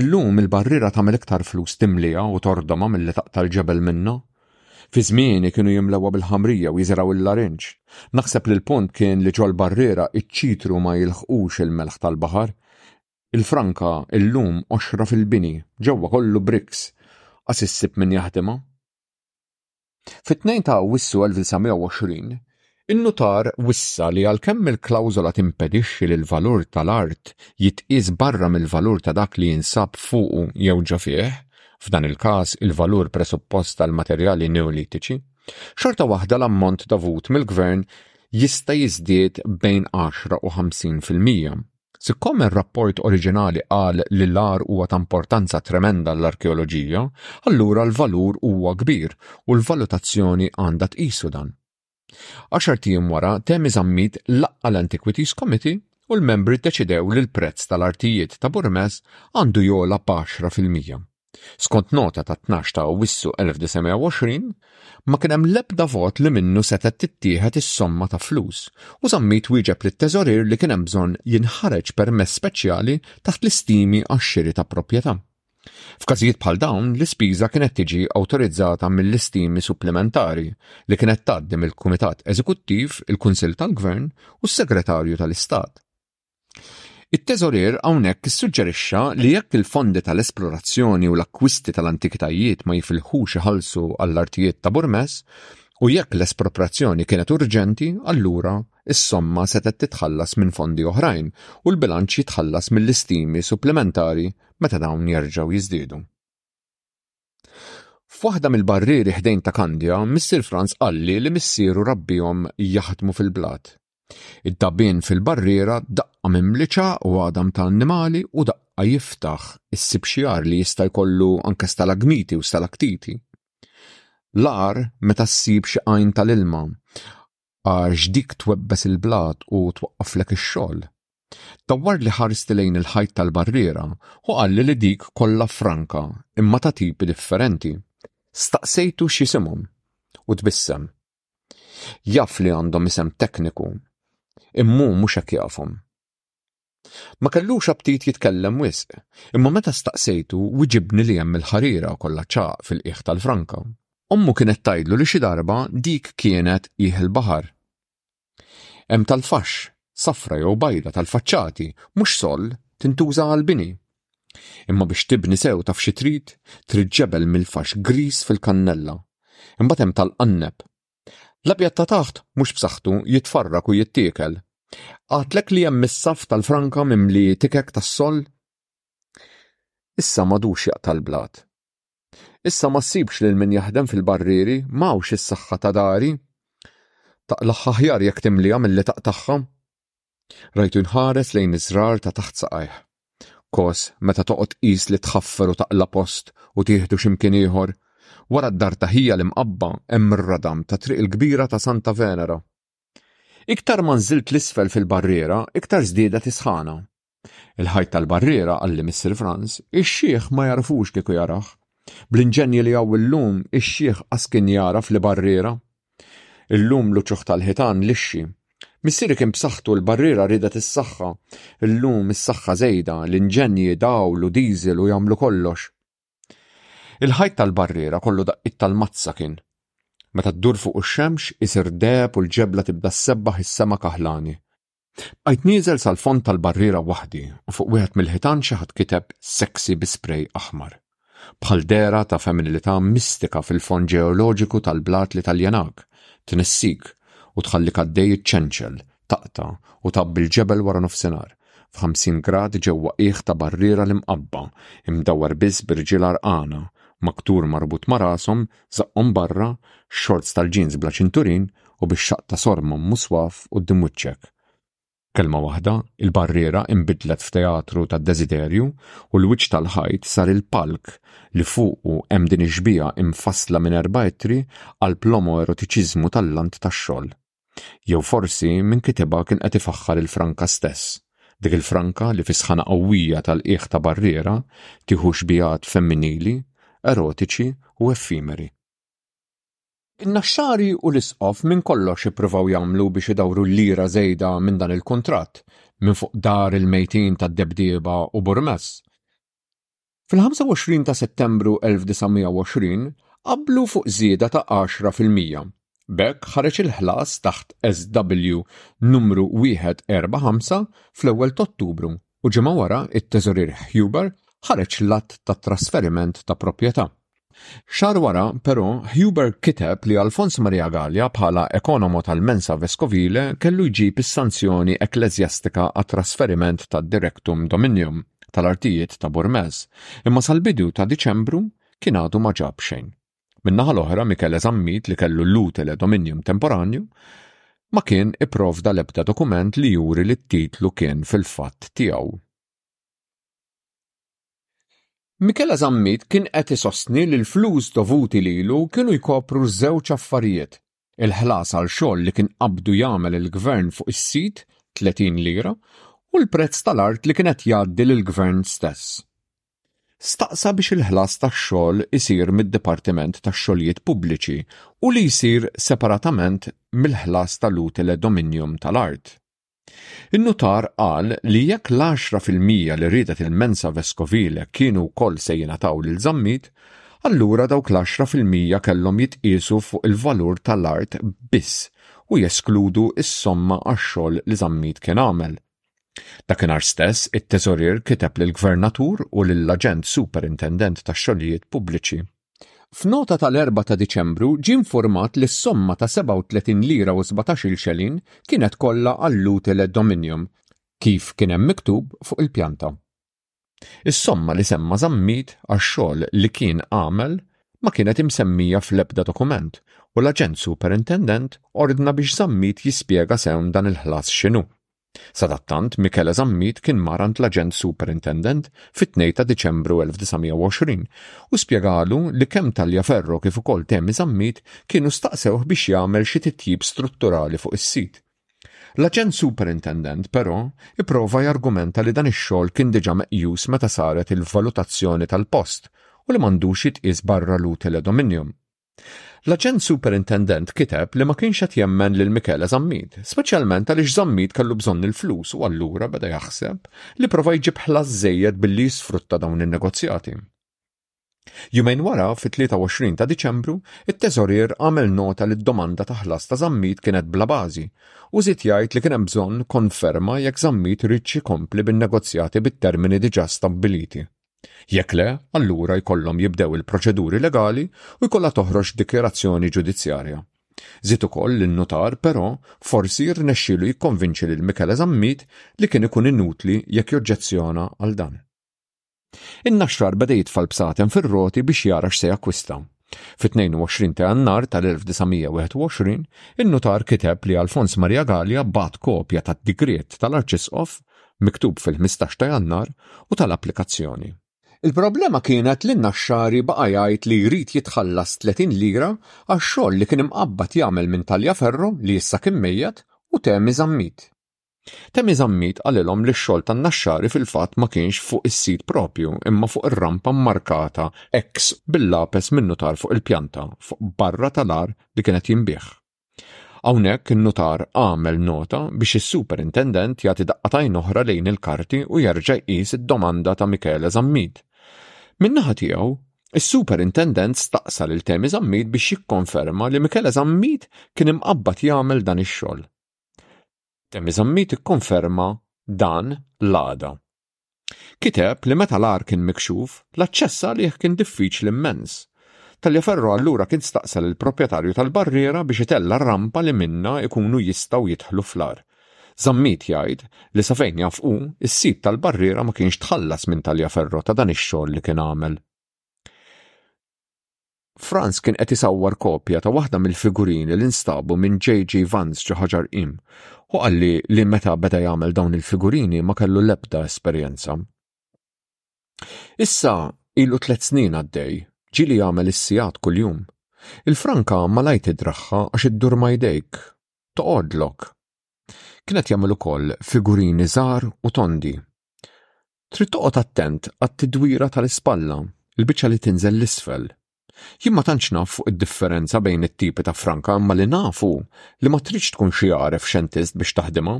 Illum il-barriera tagħmel iktar flus timliha u tordoma milli taqta' l-ġebel minnha. Fi żmieni kienu jimlewha bil-ħamrija u jiżrgħu l-larinġ. Naħseb li l-punt kien li ġol-barriera iċ-ċitru ma jilħqux il-melħ tal-baħar. Il-franka illum qoxra fil-bini, ġewwa kollu bricks. Qas issib min jaħdimha. Fit-2 ta' Awwissu 1920, in-nutar wissa li għalkemm il-klawżola timpedixxi li l-valur tal-art jitqies barra mill-valur ta' dak li jinsab fuqu jew ġo fih, f'dan il-każ il-valur presuppost tal-materjali Neolitiċi, xorta waħda l-ammont dovut mill-Gvern jista' jiżdied bejn għaxra u ħamsin fil-mija. Siccome r-rapport oriġinali qal li l-għar huwa ta' importanza tremenda għall-arkeoloġija, allura l-valur huwa kbir u l-valutazzjoni għandha tqisu dan. Għaxart ijiem wara Temi Zammit laqqa' l-Antiquities Committee u l-membri ddeċidew li l-prezz tal-artijiet ta' Burmez għandu jogħla b'għaxra fil-mija. Skont nota tat-12 ta' Awwissu 1920, ma kien hemm l-ebda vot li minnu setgħet tittieħed is-somma ta' flus u Zammit wieġeb lit-Teżorier li kien hemm bżonn jinħareġ permess speċjali taħt l-istimi għax-xiri ta' proprjetà. F'każijiet bħal dawn, l-ispiża kienet tiġi awtorizzata mill-istimi supplimentari li kienet tgħaddi mill-Kumitat Eżekuttiv, il-Kunsill tal-Gvern u s-Segretarju tal-Istat. It-Teżorier hawnhekk issuġġerixxa li jekk il-fondi tal-esplorazzjoni u l-akkwisti tal-antikitajiet ma jifilħux iħallsu għall-artijiet ta' Burmes u jekk l-esproprjazzjoni kienet urġenti, allura s-somma setgħet titħallas minn fondi oħrajn u l-bilanċ jitħallas mill-istimi supplimentari meta dawn jerġgħu jiżdiedu. F'waħda mill-barrieri ħdejn ta' Kandja, Missier Franz qalli li missieru rabbihom jaħdmu fil-blat. Id-dabien fil-barriera daqqa mimliċa u għadam ta' annimali u daqqa jiftaħ issib xi għar li jista' jkollu anke stalagmiti u stalaktiti. L-għar meta ssib xi għajn tal-ilma, għax dik twebbes il-blat u twaqqaflek ix-xogħol. Dawwarli ħarsti lejn il-ħajt tal-barriera u qalli li dik kollha franka imma ta' tipi differenti. Staqsejtu x'jisimhom u tbissem. Jaf li għandhom isem tekniku, immu mhux hekk jafhom. Ma kellux aptit jitkellem wisq, imma meta staqsejtu wiġibni li hemm il-ħarira u kollha ċagħaq fil-qiegħ tal-franka. Ommu kienet tgħidlu li xi darba dik kienet qiegħ il-baħar. Hemm tal-faxx, safra jew bajda tal-faċċati, mhux soll, tintuża għall-bini. Imma biex tibni sew taf xi trid, trid ġebel mill-faxx griż fil-kannella. Imbagħad hemm tal-qanneb, L-abjad ta' taħt mhux b'saħħtu jitfarrak u jittiekel. Għadtlek li hemm is-saff tal-franka mimli tikek tas-soll? Issa m'għadux jaqta' l-blat. Issa ma ssibx lil min jaħdem fil-barrieri, m'hawnx is-saħħa ta' dari. Taqlagħha aħjar jekk timliha milli taqtagħha. Rajtu jħares lejn iż-żrar ta' taħt saqajh. Kos meta toqgħod tqis li tħaffer u taqla' post u tieħdu xi mkien ieħor. Wara d-dar ta' ħija l-imqabba hemm ir-radam ta' Triq il-Kbira ta' Santa Venera. Iktar ma nżilt 'l isfel fil-barriera, iktar żdiedet is-sħana. Il-ħajt tal-barriera, qalli Missier Franz, ix-xiħ ma jagħrfux kieku jarah. Bl-inġenji li hawn illum, ix-xiħ qas kien jagħraf li barriera. Illum l-uċuħ tal-ħitan lixxi. Missieri kien b'saħħtu l-barriera riedet is-saħħa. Illum is-saħħa żejda, l-inġenji, dawl u diesel u jagħmlu kollox. Il-ħajt tal-barriera kollu daqqit tal-mazza kien. Meta ddur fuq ix-xemx, isir deheb u l-ġebla tibda ssebbaħ is-sema kaħlani. Bqajt nieżel sal-fond tal-barriera waħdi u fuq wieħed mill-ħitan xi ħadd kiteb sexy bi spray aħmar. Bħal dehra ta' feminilità mistika fil-fond ġeoloġiku tal-blat li taljenak, tnessik u tħallik għaddej iċċenċel, taqta' u tgħabbi l-ġebel wara nofsinhar, f'ħamsin grad ġewwa qiegħ ta' barriera l-imqabba, imdawwar biss b'irġiel għarqana, maktur marbut ma' rashom Żaqqhom barra, xorts tal-jeans bla ċinturin u bix-xaqq ta' sorma mmuswaf quddiem wiċċek. Kelma waħda, il-barriera inbidlet f'teatru tad-deżiderju u l-wiċċ tal-ħajt sar il-palk li fuqu hemm din ix-xbieha imfassla minn erba' ittri qalb l-omoerotiċiżmu tal-lant tax-xogħol. Jew forsi min kitibha kien qed ifaħħar il-franka stess, dik il-franka li fis-sħana qawwija tal-qiegħ ta' barriera tieħu xbigħat femminili, erotiċi u effimeri. In-Naxxari u l-Isqof minn kollox ippruvaw jagħmlu biex idawru l-lira żejda minn dan il-kuntratt minn fuq dar il-mejtin tad-debdieba u Burmez. Fil-25 ta' Settembru 1920 qablu fuq żieda ta' 10 fil-mija. B'hekk ħareġ il-ħlas taħt SW numru 145 fl-ewwel t'Ottubru u ġimgħa wara t-Teżorier Huber ħareġ l-Att ta' Trasferiment ta' Proprjetà. Xahar wara, però, Huber kiteb li Alfons Maria Galea, bħala ekonomo tal-Mensa Vescovile, kellu jġib is-sanzjoni ekkleżjastika għat-trasferiment tad-Directum Dominium tal-artijiet ta' Burmez, imma sal-bidu ta' Diċembru kien għadu ma ġab xejn. Min-naħa l-oħra, Michele Zammit, li kellu l-utile dominium temporanju, ma kien ipprovda l-ebda dokument li juri li t-titlu kien fil-fatt tiegħu. Michela Zammit kien qed isostni li l-flus dovuti lilu kienu jkopru żewġ affarijiet, il-ħlas għal xogħol li kien qabdu jagħmel il-Gvern fuq is-sit, 30 lira, u l-prezz tal-art li kien qed jgħaddi lill-Gvern stess. Staqsa biex il-ħlas tax-xogħol isir mid-Dipartiment tax-Xogħlijiet Pubbliċi u li jsir separatament mill-ħlas tal-utile dominium tal-art. In-nutar qal li jekk l-għaxra fil-mija li riedet il-mensa vescovile kienu wkoll se jingħataw lil Zammit, allura dawk l-għaxra fil-mija kellhom jitqiesu fuq il-valur tal-art biss u jeskludu s-somma għax-xogħol li Zammit kien għamel. Dakinhar stess, it-Teżorier kiteb lill-Gvernatur u lill-Aġent Superintendent tax-Xogħlijiet Pubbliċi. F'nota tal-Erbgħa ta' Diċembru ġie nfurmat li s-somma ta' 37 lira u 17-il xelin kienet kollha għall-utile dominium kif kien hemm miktub fuq il-pjanta. Is-somma li semma Zammit għax-xogħol li kien għamel ma kienet imsemmija fl-ebda dokument u l-Aġent Superintendent ordna biex Zammit jispjega sewn dan il-ħlas x'inhu. Sadattant, Michele Zammit kien mar għand l-aġent superintendent fit-2 ta' Diċembru 1920 u spjegalu li kemm Tagliaferro kif ukoll Temi Zammit kienu staqsewh biex jagħmel xi titjib strutturali fuq is-sit. L-aġent superintendent, però, ipprova jargumenta li dan ix-xogħol kien diġà meqjus meta saret il-valutazzjoni tal-post u li m'għandux jitqies barra l-utile dominium. L-Aġent Superintendent kiteb li ma kienx qed jemmen lil Michele Zammit, speċjalment għaliex Zammit kellu bżonn il-flus u allura beda jaħseb li prova jġib ħlas żejjed billi jisfrutta dawn in-negozjati. Jumejn wara, fit-23 ta' Diċembru, it-Teżorier għamel nota li d-domanda ta' ħlas ta' Zammit kienet bla bażi u żied jgħid li kien hemm bżonn konferma jekk Zammit riedx ikompli bin-negozjati bit-termini diġà stabbiliti. Jekk le, allura jkollhom jibdew il-proċeduri legali u jkollha toħroġ dikjarazzjoni ġudizzjarja. Zid ukoll li n-nutar però forsi rnexxielu jikkonvinċi lil Michele Zammit li kien ikun inutli jekk joġġezzjona għal dan. In-naxxar beda jitfa' l-bsaten fir-roti biex jara x'se jakkwista. Fit-22 ta' Jannar tal-1921, in-nutar kiteb li Alfons Maria Galea bagħat kopja tad-digriet tal-Arċisqof, miktub fil-15 ta' Jannar, u tal-applikazzjoni. Il-problema kienet li n-Naxxari baqa' jgħid li jrid jitħallas 30 lira għax-xogħol li kien imqabbad jagħmel minn Taliaferro li issa kien mejjet u Temi Zammit. Temi Zammit qalilhom li x-xogħol tan-Naxxari fil-fatt ma kienx fuq is-sit proprju imma fuq ir-rampa mmarkata ex bil-lapes min-nutar fuq il-pjanta fuq barra tal-għar li kien qed jinbiegħ. Hawnhekk in-nutar għamel nota biex is-superintendent jagħti daqqa t'għajn oħra lejn il-karti u jerġa' jqis id-domanda ta' Michele Zammit. Min-naħa tiegħu, is-superintendent staqsa lil Temi Zammit biex jikkonferma li Michele Zammit kien imqabbad jagħmel dan ix-xogħol. Temmi Zammit ikkonferma dan l-għada. Kiteb li meta l-għar kien mikxuf, l-aċċess għalih kien diffiċli mmens. Tagliaferro allura kien staqsa lill-proprjetarju tal-barriera biex itella' rampa li minnha jkunu jistgħu jidħlu fl-għar. Zammit jgħid li sa fejn jaf hu, is-sid tal-barriera ma kienx tħallas minn Tagliaferro ta' dan ix-xogħol li kien għamel. Franz kien qed isawwar kopja ta' waħda mill-figurini li nstabu minn J.G. Vance ġo Ħaġar Qim. Hu qalli li meta beda jagħmel dawn il-figurini ma kellu l-ebda esperjenza. Issa ilu tliet snin għaddej, ġieli jagħmel is-sigħat kuljum. Il-franka malajr tidraħħa għax iddur ma' jdejk. Toqgħodlok. Kien qed jagħmel ukoll figurini żgħar u tondi. Trid toqgħod attent għat-tidwira tal-ispalla, il-biċċa li tinżel l-isfel. Jien ma tantx naf fuq id-differenza bejn it-tipi ta' franka imma li naf hu li ma tridx tkun xi għaref xentist biex taħdimha.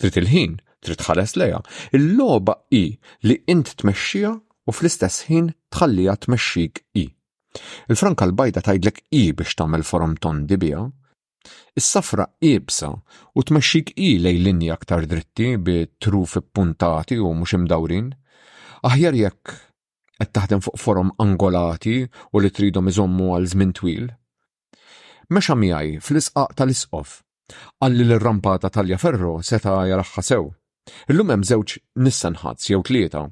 Trid il-ħin, trid tħares lejha. Il-logħba hi li int tmexxiha u fl-istess ħin tħalliha tmexxik hi. Il-franka l-bajda tgħidlek hi biex tagħmel forom tondi biha, Is-safra iebsa u tmexxik hi lejn linja aktar dritti bi truf ippuntati u mhux imdawrin. Aħjar jekk qed taħdem fuq forom angolati u li tridhom iżommu għal żmien twil. Mexa miegħi fl-isqaq tal-isqof. Qalli li r-rampata Taliaferro seta' jaraħħa sew. Illum hemm żewġ Nissan Hats jew tlieta,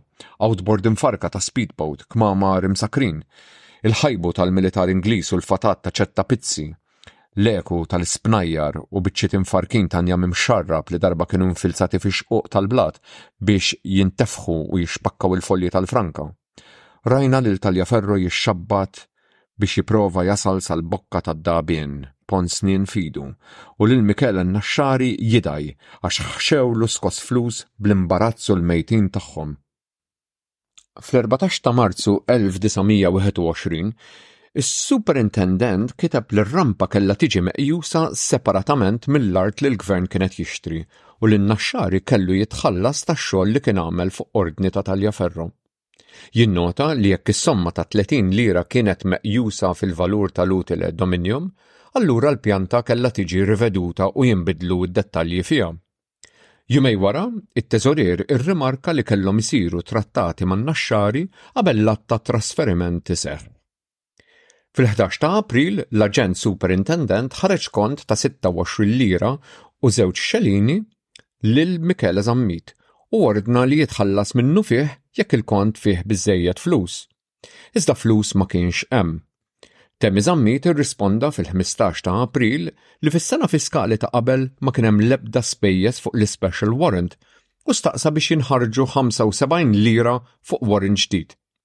outboard imfarrka ta' speedboat, kmamar imsakkrin, il-ħajbu tal-militar Ingliż u l-fatat ta' ċetta pizzi, l-eku tal-ispnajjar u biċċiet imfarrkin ta' njam imxarrab li darba kienu infilzati fix-xquq tal-blat biex jintefħu u jixpakkaw il-folji tal-franka. Rajna lil Taliaferro jixxabbat biex jipprova jasal sal-bokka tad-dagħbien, pont snien f'idu, u lil Michele Annasciari jidgħi għax ħxewlu skoss flus bl-imbarazz u l-mejtin tagħhom. Fl-erbatax ta' Marzu 1921, is-superintendent kiteb li r-rampa kellha tiġi meqjusa separatament mill-art li l-Gvern kien qed jixtri u li n-Naxxari kellu jitħallas tax-xogħol li kien għamel fuq ordni ta' Taliaferro. Jinnota li jekk is-somma ta' 30 lira kienet meqjusa fil-valur tal-utile dominium, allura l-pjanta kellha tiġi riveduta u jinbidlu d-dettalji fiha. Jumej wara, it-teżorier irrimarka li kellhom isiru trattati man-Naxxari qabel l-att ta' trasferiment iseħħ. Fil-11 ta' April, l-Aġent Superintendent ħareġ kont ta' 26 lira u żewġ xelini lil Michele Zammit u ordna li jitħallas minnu fih jekk il-kont fih biżżejjed flus. Iżda flus ma kienx hemm. Temi Zammit irrisponda fil-15 ta' April li fis-sena fiskali ta' qabel ma kien hemm l-ebda spejjeż fuq l-ispecial warrant u staqsa biex jinħarġu 75 lira fuq warrant ġdid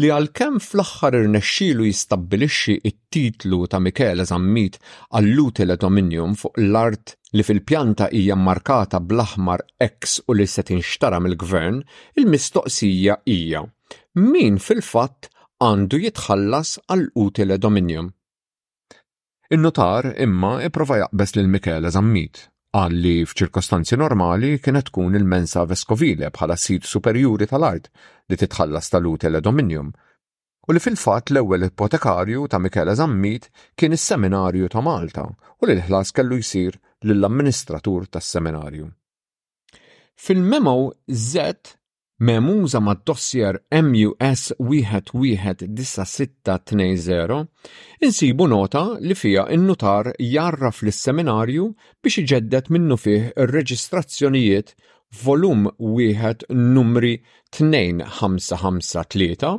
li għalkemm fl-aħħar irnexxielu jistabbilixxi t-titlu ta' Michele Zammit għall-utile dominium fuq l-art li fil-pjanta hija mmarkata bl-aħmar X u li se tinxtara mill-Gvern, il-mistoqsija hija min fil-fatt għandu jitħallas għall-utile dominium. In-nutar, imma, ipprova jaqbeż lil Michele Zammit. Qal li f'ċirkostanzi normali kienet tkun il-mensa vescovile bħala sid superjuri tal-art li titħallas ta' l-utile dominium u li fil-fatt l-ewwel ipotekarju ta' Michele Zammit kien is-Seminarju ta' Malta u li l-ħlas kellu jsir lill-amministratur tas-Seminarju. Fil-memo Z Mehmuża mad-dossier MUS 119620, insibu nota li fiha n-nutar jgħarraf lis-Seminarju biex iġedded minnufih ir-reġistrazzjonijiet f'Volum Wieħed Numri 2553,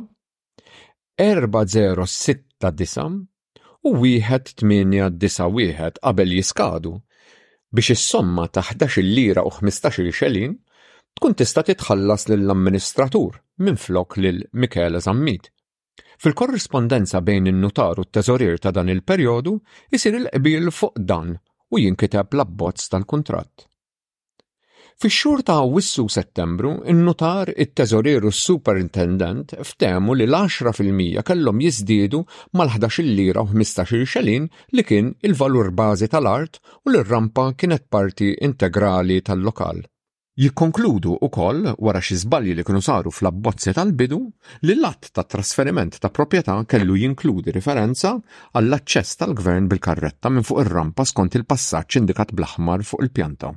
4069 u 1891 qabel jiskadu biex is-somma ta' 11-il lira u 15-il xelin tkun tista' titħallas lill-amministratur minflok lil Michele Zammit. Fil-korrispondenza bejn in-nutar u t-teżorier ta' dan il-perjodu jsir il-qbil fuq dan u jinkiteb l-abbozz tal-kuntratt. Fix-xhur ta' Awwissu u Settembru, in-nutar, it-teżorier u s-superintendent ftehmu li l-10 fil-mija kellhom jiżdiedu mal-11-il lira u 15-il xelin li kien il-valur bażi tal-art u li r-rampa kienet parti integrali tal-lokal. Jikkonkludu wkoll, wara xi żbalji li kienu saru fl-abbozzi tal-bidu, li l-att ta' trasferiment ta' proprjetà kellu jinkludi riferenza għall-aċċess tal-Gvern bil-karretta minn fuq ir-rampa skont il-passaġġ indikat bl-aħmar fuq il-pjanta.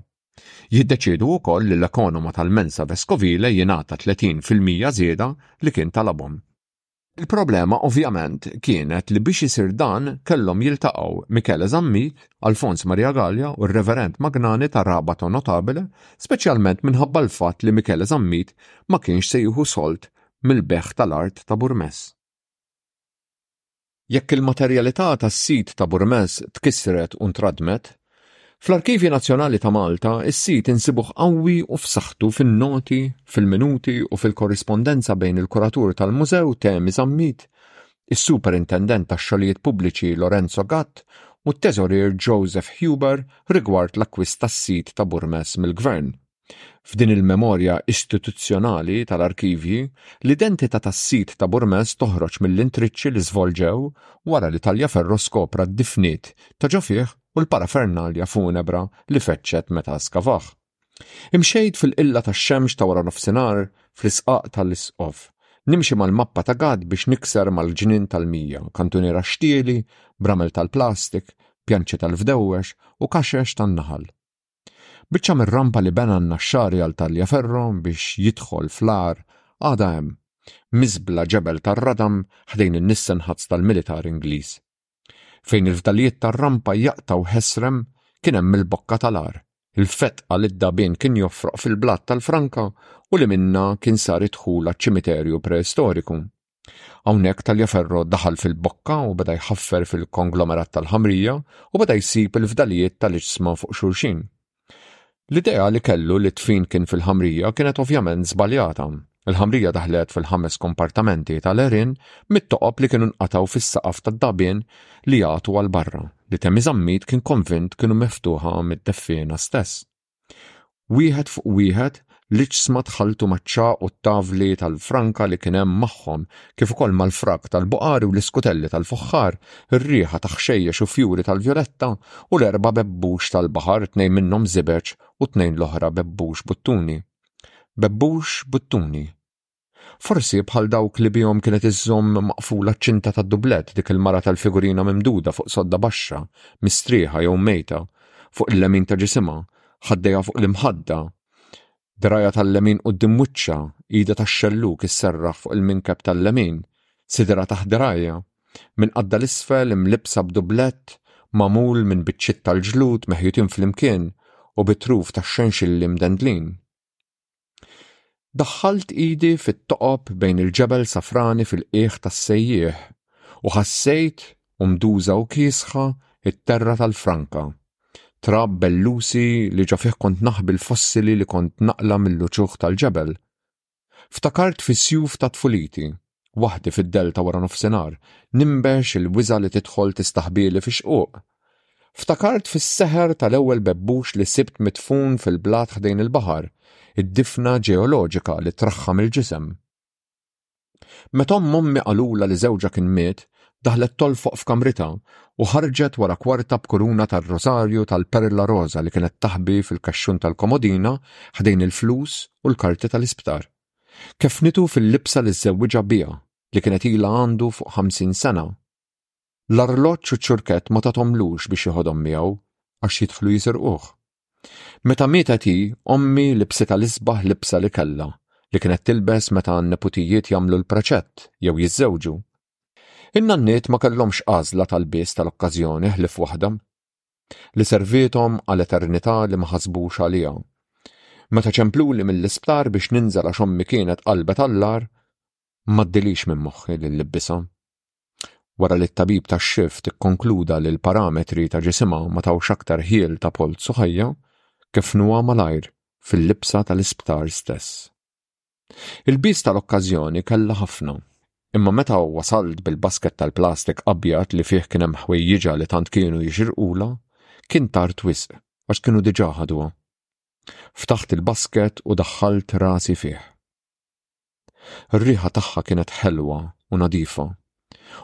Jiddeċiedu wkoll li l-ekonoma tal-Mensa Vescovile jingħata 30 fil-mija żieda li kien talabhom. Il-problema ovvjament kienet li biex isir dan kellhom jiltaqgħu Michele Zammit, Alfons Maria Galea u r-Reverend Magnani ta' Rabato Notabile, speċjalment minħabba l-fatt li Michele Zammit ma kienx se jieħu sold mill-bejgħ tal-art ta' Burmess. Jekk il-materjalità tas-sit ta' Burmez tkissret u ntradmet, fl-Arkivji Nazzjonali ta' Malta s-sit insibuh qawwi u f'saħħtu fin-noti, fil-minuti u fil-korrispondenza bejn il-kuratur tal-mużew Temi Zammit, is-superintendent tax-xogħlijiet pubbliċi Lorenzo Gatt u t-teżorier Joseph Huber rigward l-akkwist tas-sit ta' Burmez mill-Gvern. F'din il-memorja istituzzjonali tal-arkivji, l-identità tas-sid ta' Burmez toħroġ mill-intriċċi li żvolġew wara li Taliaferro skopra d-difniet ta' ġo fih u l-parafernalja funebra li feġġet meta skavah. Imxejt fil-qilla tax-xemx ta' waranofsinhar fl-isqaq tal-isqof, nimxi mal-mappa ta' gatt biex nikser mal-ġnien tal-mija kantuniera xtieli b'ramel tal-plastik, pjanċi tal-fdewwex u kaxex tan-naħal. Biċċa mir-rampa li bena n-Naxxari għal Tagliaferro biex jidħol fl-għar għadha hemm, miżbla ġebel tar-radam ħdejn in-nissen ħazz tal-militar Ingliż. Fejn il-fdalijiet tar-rampa jaqtgħu ħesrem kien hemm il-bokka tal-għar, il-fetqa li d-dabien kien joffroq fil-blat tal-franka u li minnha kien sar id-dħul għaċ-ċimiterju preistoriku. Hawnhekk Taliaferro daħal fil-bokka u beda jħaffer fil-konglomerat tal-ħamrija u beda jsib il-fdalijiet tal-iġsma fuq xulxin. L-idea li kellu li t-tfin kien fil-ħamrija kienet ovvjament żbaljata. Il-ħamrija daħlet fil-ħames kompartamenti tal-għerien mit-toqob li kienu nqataw fis-saqaf tad-dabien li jagħtu għal barra li Temiżammit kien konvint kienu miftuħa mid-deffiena stess. Wieħed fuq wieħed, l-iġsma tħalltu maċ-ċagħa u t-tavli tal-franka li kien hemm magħhom, kif ukoll mal-frak tal-buqari u l-iskutelli tal-fuħħar, ir-riħa ta' ħxejjex u fjuri tal-vjoletta, u l-erba' bebbux tal-baħar, tnejn minnhom żibeġ u t-tnejn l-oħra bebbux buttuni. Bebbux buttuni. Forsi bħal dawk li bihom kienet iżżomm maqfula ċ-ċinta tad-dublett dik il-mara tal-figurina mimduda fuq sodda baxxa, mistrieħa jew mejta, fuq il-lemin ta' ġisimha, ħaddejha fuq l-imħadda, dirgħajha tal-lemin quddiem wiċċha, idha tax-xellug isserraħ fuq il-minkeb tal-lemin, sidirha taħt dirgħajha, minn qadda 'l isfel imlibbsa b'dublett magħmul minn biċċiet tal-ġlud meħjutin flimkien u bi truf tax-xenxilli mdendlin. Daħħalt idi fit-toqob bejn il-ġebel safrani fil-qiegħ tas-sejjieħ u ħassejt, umduża u kiesħa, it-terra tal-franka. Trab bellusi li ġo fih kont naħbi l-fossili li kont naqla' mill-uċuħ tal-ġebel. Ftakart fis-sjuf ta' tfuliti, Waħdi fid-delta wara nofsinhar, nimbex il-wiża' li tidħol tistaħbieli fix-xquq. Ftakart fis-seħer tal-ewwel bebbux li sibt midfun fil-blat ħdejn il-baħar, id-difna ġeoloġika li traħħam il-ġisem. Meta omm ommi qalulha li żewġha kien miet, daħlet tolfoq f'kamritha u ħarġet wara kwarta b'kuruna tar-rożarju tal-perla roża li kienet taħbi fil-kaxxun tal-komodina ħdejn il-flus u l-karti tal-isptar. Keffnitu fil-libsa li żżewwiġha biha, li kienet ilha għandu fuq ħamsin sena. L-arloġġ u ċ-ċurkett ma tathomlux biex jeħodhom miegħu għax jidħlu jisirquh. Meta mietet hi, ommi libsitha l-isbaħ libsa li kellha, li kienet tilbes meta n-neputijiet jagħmlu l-preċett jew jiżżewġu. In-nanniet ma kellhomx għażla tal-bies tal-okkażjoni ħlief waħda, li servithom għal eternità li ma ħasbux għaliha. Meta ċempluli mill-isptar biex ninżel għax ommi kienet qalbet allar, maddilix minn moħħi li llibbisa. Wara li t-tabib tax-xift ikkonkluda li l-parametri ta' ġisimha ma tawx aktar ħiel ta' polz u ħajja, kefnuha malajr fil-libsa tal-isptar stess. Il-biż tal-okkażjoni kellha ħafna, imma meta wasalt bil-basket tal-plastik abjad li fih kien hemm ħwejjiġha li tant kienu jixirqulha, kien tard wisq għax kienu diġà ħaduha. Ftaħt il-basket u daħħalt rasi fih. Ir-riħa tagħha kienet ħelwa u nadifa,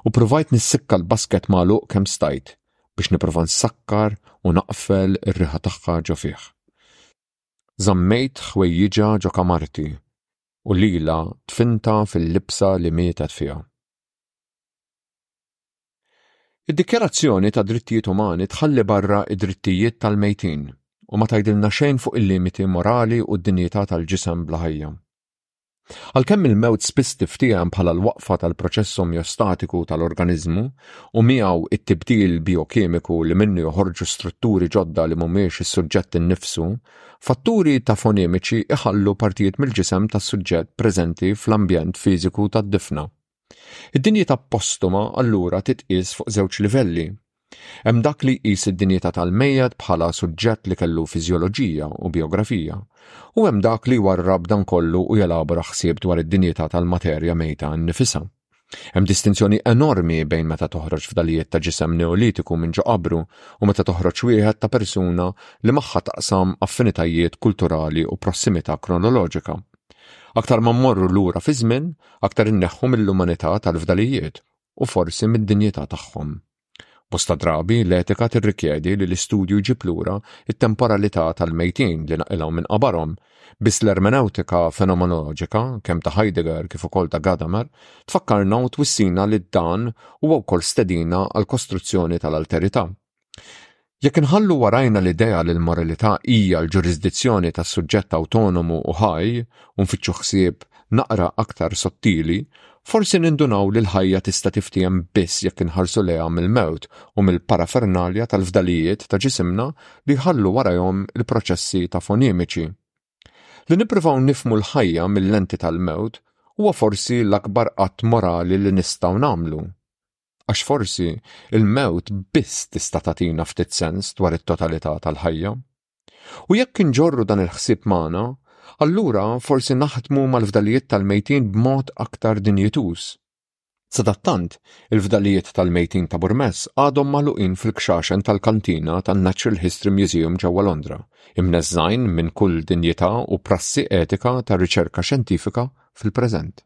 u provajt nissikka l-basket magħluq kemm stajt biex nipprova nsakkar u naqfel ir-riħa tagħha ġo fih. Żammejt ħwejjiġha ġo kamarti u lilha dfintha fil-libsa li mietet fiha. Id-Dikjarazzjoni tad-Drittijiet Umani tħalli barra d-drittijiet tal-mejtin u ma tgħidilna xejn fuq il-limiti morali u d-dinjità tal-ġisem bla ħajja. Għalkemm il-mewt spiss tiftiehem bħala l-waqfa tal-proċess omjostatiku tal-organiżmu u miegħu t-tibdil bijokimiku li minnu joħorġu strutturi ġodda li mhumiex is-suġġett innifsu, fatturi tafonimiċi iħallu partijiet mill-ġisem tas-suġġett preżenti fl-ambjent fiżiku tad-difna. Id-dinjità postuma allura titqies fuq żewġ livelli. Hemm dak li jqis id-dinjità tal-mejjet bħala suġġett li kellu fiżjoloġija u bijografija, u hemm dak li jwarrab dan kollu u jelabora ħsieb dwar id-dinjità tal-materja mejta nnifisha. Hemm distinzjoni enormi bejn meta toħroġ fdalijiet ta' ġisem Neolitiku minn ġo qabru u meta toħroġ wieħed ta' persuna li magħha taqsam affinitajiet kulturali u prossimità kronoloġika. Aktar ma mmorru lura fiż-żmien, aktar inneħħu mill-umanità tal-fdalijiet u forsi mid-dinjità tagħhom. Bosta drabi l-etika tirrikjedi li l-istudju jġib lura t-temporalità tal-mejtin li naqilgħu minn qabarhom, biss l-ermenewtika fenomenoloġika kemm ta' Heidegger kif ukoll ta' Gadamer tfakkarna u twissina li dan huwa wkoll stedina għall-kostruzzjoni tal-alterità. Jekk inħallu warajna l-idea li l-moralità hija l-ġurisdizzjoni ta' suġġett awtonomu u ħaj u nfittxu ħsieb naqra aktar sottili, forsi nindunaw li l-ħajja tista' tiftiehem biss jekk inħarsu lejha mill-mewt u mill-parafernalja tal-fdalijiet ta' ġisimna li jħallu warajhom il-proċessi ta' fonimiċi. Li nippruvaw nifhmu l-ħajja mil-lenti tal-mewt huwa forsi l-akbar att morali li nistgħu nagħmlu. Għax forsi il-mewt biss tista' tagħtina ftit sens dwar it-totalità tal-ħajja. U jekk inġorru dan il-ħsieb magħna, allura forsi naħdmu mal-fdalijiet tal-mejtin b'mod aktar dinjituż. Sadattant, il-fdalijiet tal-mejtin ta' Burmess għadhom magħluqin fil-kxaxen tal-kantina tan-Natural History Museum ġewwa Londra, imneżżgħin minn kull dinjità u prassi etika tar-riċerka xjentifika fil-preżent.